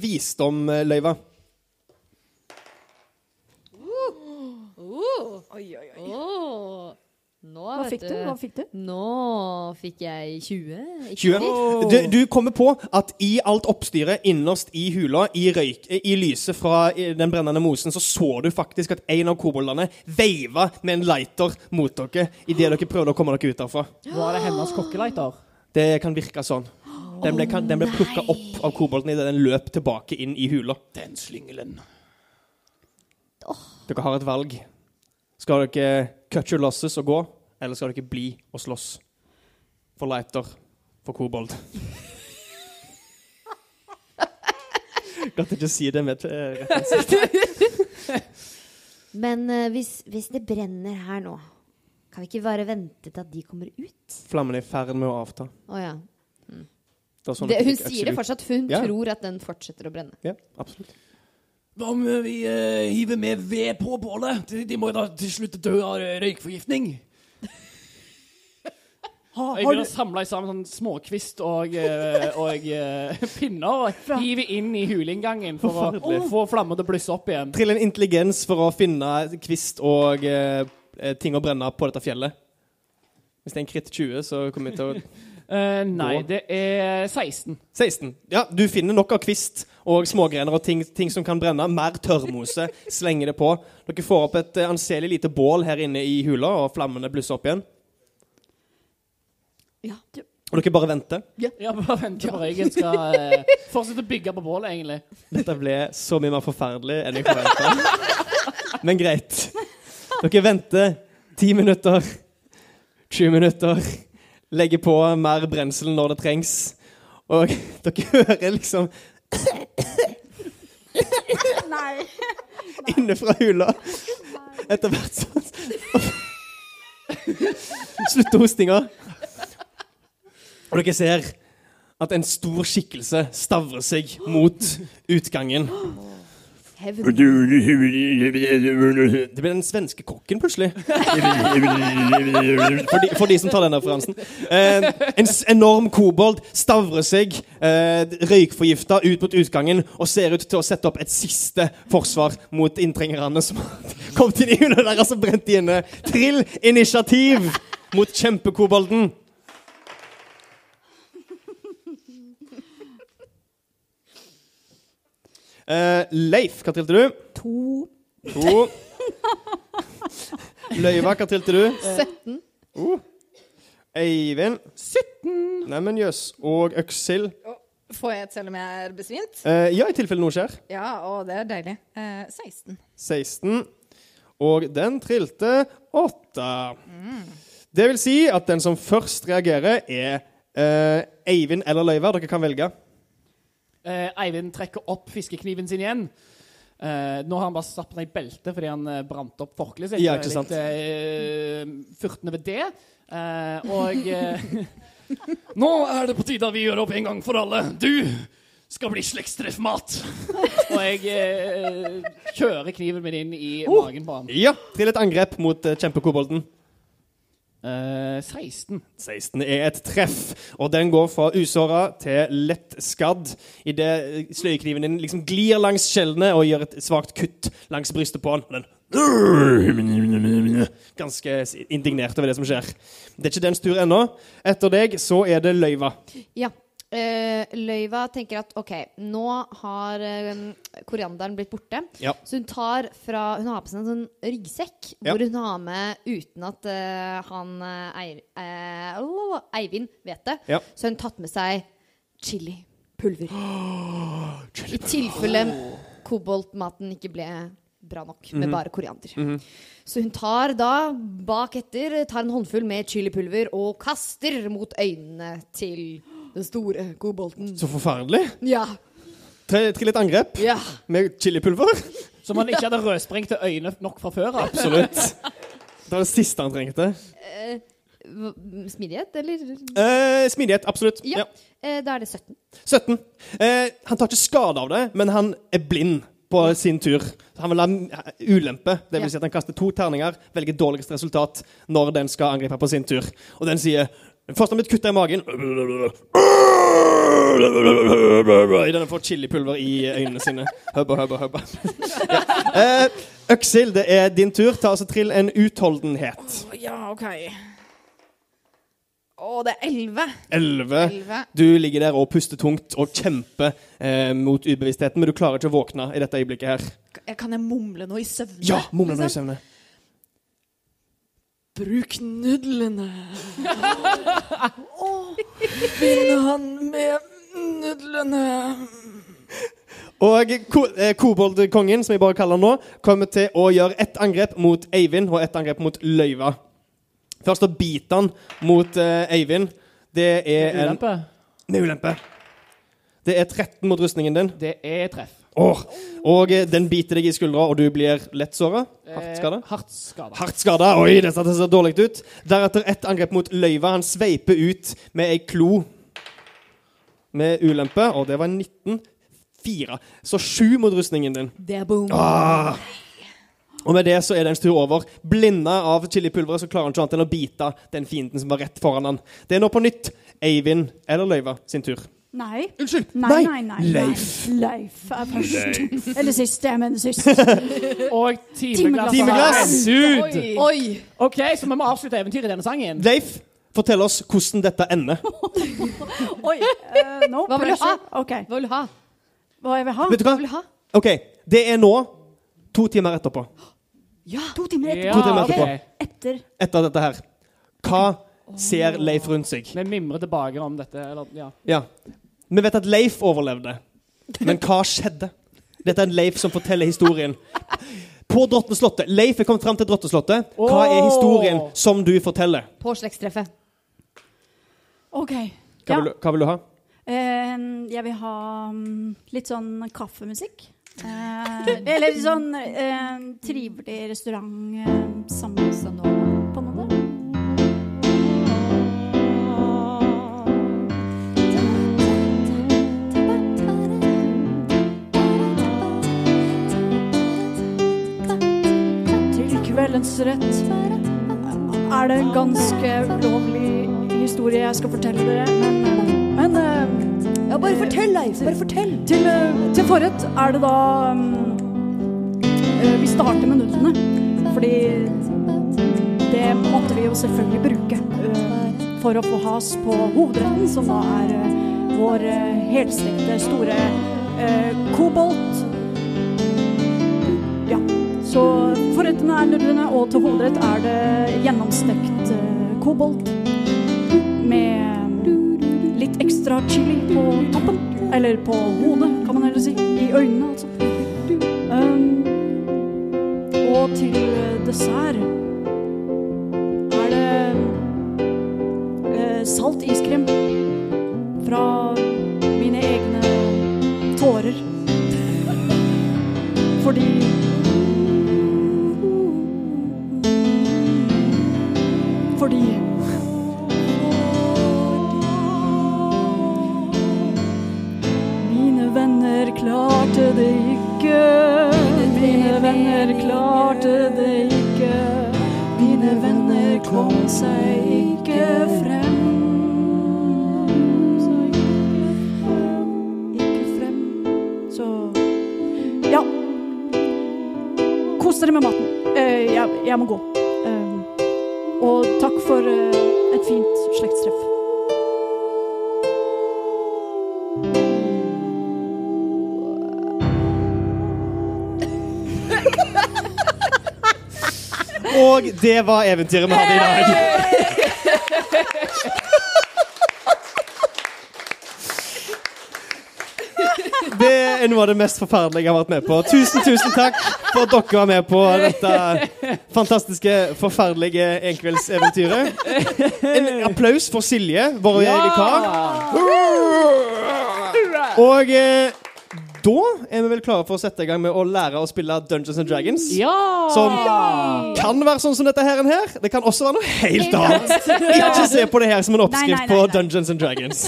visdom, oi, oi. Oh. Nå, Hva fikk du? Hva fikk du? Nå fikk jeg 20. 20. Du, du kommer på at i alt oppstyret innerst i hula, i, røyk, i lyset fra den brennende mosen, så så du faktisk at en av koboldene veiva med en lighter mot dere idet dere prøvde å komme dere ut derfra. Var det hennes kokkelighter? Det kan virke sånn. Den ble, kan, den ble plukka opp av kobolden idet den løp tilbake inn i hula. Den slyngelen. Dere har et valg. Skal dere cut your losses og gå, eller skal dere bli og slåss for lighter for kobold? Godt ikke si det med et rett ansikt. Men uh, hvis, hvis det brenner her nå, kan vi ikke bare vente til at de kommer ut? Flammen er i ferd med å avta. Oh, ja. Det er sånn Det, hun sier det fortsatt, for hun Ja. tror at den fortsetter å brenne. Ja, absolutt. Hva om eh, vi uh, hiver mer ved på bålet? De, de må jo da til slutt dø av røykforgiftning. Jeg begynner å samle sammen sånn småkvist og, uh, og uh, pinner og hive inn i huleinngangen for å få flammen til å blusse opp igjen. Trill en intelligens for å finne kvist og ting å brenne på dette fjellet. Hvis det er en kritt 20, så kommer vi til å Eh, nei, det er 16. 16. Ja, du finner nok av kvist og smågrener og ting, ting som kan brenne. Mer tørrmose. Slenger det på. Dere får opp et eh, anselig lite bål her inne i hula, og flammene blusser opp igjen. Ja. det... Og dere bare venter. Ja, bare venter på røyken skal eh, fortsette å bygge på bålet, egentlig. Dette ble så mye mer forferdelig enn jeg forventa. Men greit. Dere venter ti minutter, 20 minutter, legger på mer brensel når det trengs, og dere hører liksom nei. inne fra hula etter hvert sånn Slutter hostinga. Og dere ser at en stor skikkelse stavrer seg mot utgangen. Hevn. Det ble den svenske kokken, plutselig. For de, for de som tar den referansen. Eh, en enorm kobold stavrer seg, eh, røykforgifta, ut mot utgangen og ser ut til å sette opp et siste forsvar mot inntrengerne som har kommet inn i hunden deres og brent de inne. Trill initiativ mot kjempekobolden. Eh, Leif, hva trilte du? To. To. Løyva, hva trilte du? 17. Eivind. 17. Neimen jøss. Og Øksil. Får jeg et selv om jeg er besvimt? Uh, ja, i tilfelle noe skjer. Ja, og det er deilig. Eh, 16. 16. Og den trilte 8. Det vil si at den som først reagerer, er eh, Eivind eller Løyva. Dere kan velge. Eh, Eivind trekker opp fiskekniven sin igjen. Eh, nå har han bare satt på seg belte fordi han eh, brant opp forkleet sitt. Ja, ikke sant. Litt eh, furtende ved det. Eh, og eh, Nå er det på tide at vi gjør opp en gang for alle. Du skal bli slektstreffmat. og jeg eh, kjører kniven min inn i magen på han. Ja, Trill et angrep mot uh. Eh, 16. 16 er et treff, og den går fra usåra til lett skadd idet sløyekniven din liksom glir langs skjellene og gjør et svakt kutt langs brystet på han. Og den Ganske indignert over det som skjer. Det er ikke dens tur ennå. Etter deg så er det løyva. Ja. Eh, løyva tenker at OK, nå har eh, korianderen blitt borte. Ja. Så hun tar fra Hun har på seg en sånn ryggsekk Ja. hvor hun har med uten at uh, han eier, eh, Eivind vet det. Ja. Så har hun tatt med seg chilipulver. I tilfelle koboltmaten ikke ble bra nok med bare koriander. Så hun tar da bak etter tar en håndfull med chilipulver og kaster mot øynene til den store kobolten. Så forferdelig. Ja. Tre- litt angrep ja. med chilipulver. Som han ikke hadde rødsprengte øyne nok fra før av. Absolutt. Det var det siste han trengte. Eh, smidighet, eller? Eh, smidighet, absolutt. Ja. Ja. Eh, da er det 17. 17. Eh, han tar ikke skade av det, men han er blind på sin tur. Han vil ha ulempe. Det vil Ja. si at han kaster to terninger, velger dårligst resultat når den skal angripe på sin tur. Og den sier Først har mitt kutta i magen. Idet den får chilipulver i øynene sine. Hubba, hubba, hubba. ja. eh, Øksil, det er din tur. Ta altså Trill en utholdenhet. Ja, OK. Å, det er 11. 11. 11. Du ligger der og puster tungt og kjemper eh, mot ubevisstheten, men du klarer ikke å våkne i dette øyeblikket her. Kan jeg mumle noe i søvne? Ja, mumle når i liksom? Bruk nudlene. Oh, bind han med nudlene. Og ko eh, koboldkongen, som jeg bare kaller han nå, kommer til å gjøre ett angrep mot Eivind og ett angrep mot Løyva. Først å bite han mot eh, Eivind. Det er en Ulempe. Med ulempe. Det er 13 mot rustningen din. Det er treff. Åh. Og eh, den biter deg i skuldra, og du blir lett såra. Hardt skada. Oi, hardt skada. Hardt skada. Oi, dette ser dårlig ut. Deretter ett angrep mot løyva. Han sveiper ut med ei klo med ulempe, og det var 19. Fire. Så sju mot rustningen din. Det er boom. Ah. Og med det så er dens tur over. Blinda av chilipulveret så klarer han ikke annet enn å bite den fienden som var rett foran han. Det er nå på nytt Eivind eller Løyva sin tur. Nei. Unnskyld! Nei, nei, nei. nei. Leif. Leif er først. Eller sist. Jeg mener sist. Og timeglass. Timeglass. har ut. Oi. Oi! OK, så vi må avslutte eventyret i denne sangen. Leif, fortell oss hvordan dette ender. Oi. Uh, no Hva vil du pressure. ha? Okay. Hva vil du ha? Hva jeg vil ha? Vet du hva? Hva vil ha? OK, det er nå to timer etterpå. Ja! To timer etterpå. Ja, To timer etterpå. etterpå. etter. Etter dette her. Hva ser Leif rundt seg? Vi mimrer tilbake om dette. Eller, ja. Ja. Vi vet at Leif overlevde. Men hva skjedde? Dette er en Leif som forteller historien. På Drottenslottet. Leif er kommet fram til Drottenslottet. Hva er historien som du forteller? På slektstreffet. OK. Hva Ja. vil hva vil du ha? Eh, jeg vil ha mm, litt sånn kaffemusikk. Eh, eller sånn eh, trivelig restaurant eh, sammen på Rett er det en ganske ulovlig historie jeg skal fortelle dere, men, men eh, Ja, bare fortell, Leif. Bare fortell. til, uh, til forrett er det da um, uh, Vi starter med nudlene. Fordi det måtte vi jo selvfølgelig bruke for å få has på hovedretten, som da er vår helstekte store kobolt Så forrettene er nudlene, og til hovedrett er det gjennomstekt eh, kobolt med litt ekstra chili på toppen. Eller på hodet, kan man heller si. I øynene, altså. Um, og til dessert er det uh, salt iskrem fra klarte det ikke. Mine venner klarte det ikke. Mine venner kom seg ikke frem. Ikke frem. Så ja. Kos dere med maten. Eh, jeg, jeg må gå. Og det var eventyret vi hadde i dag. Det er noe av det mest forferdelige jeg har vært med på. Tusen, tusen takk for at dere var med på dette fantastiske, forferdelige enkveldseventyret. En applaus for Silje, vår vikar. Og eh, da er vi vel klare for å sette i gang med å lære å spille Dungeons and Dragons. Ja! Som kan være sånn som dette her. her. Det kan også være noe helt annet. Ikke se på det her som en oppskrift Nei, nei, nei, på. Dungeons and Dragons.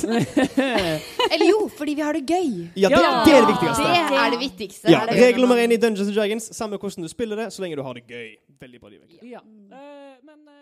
Eller jo, fordi vi har det gøy. Ja, det, Ja. det er det Det er det viktigste. Ja, Regel nummer én i Dungeons and Dragons, samme hvordan du spiller det, så lenge du har det gøy. Veldig bra, de ja. Uh, men mange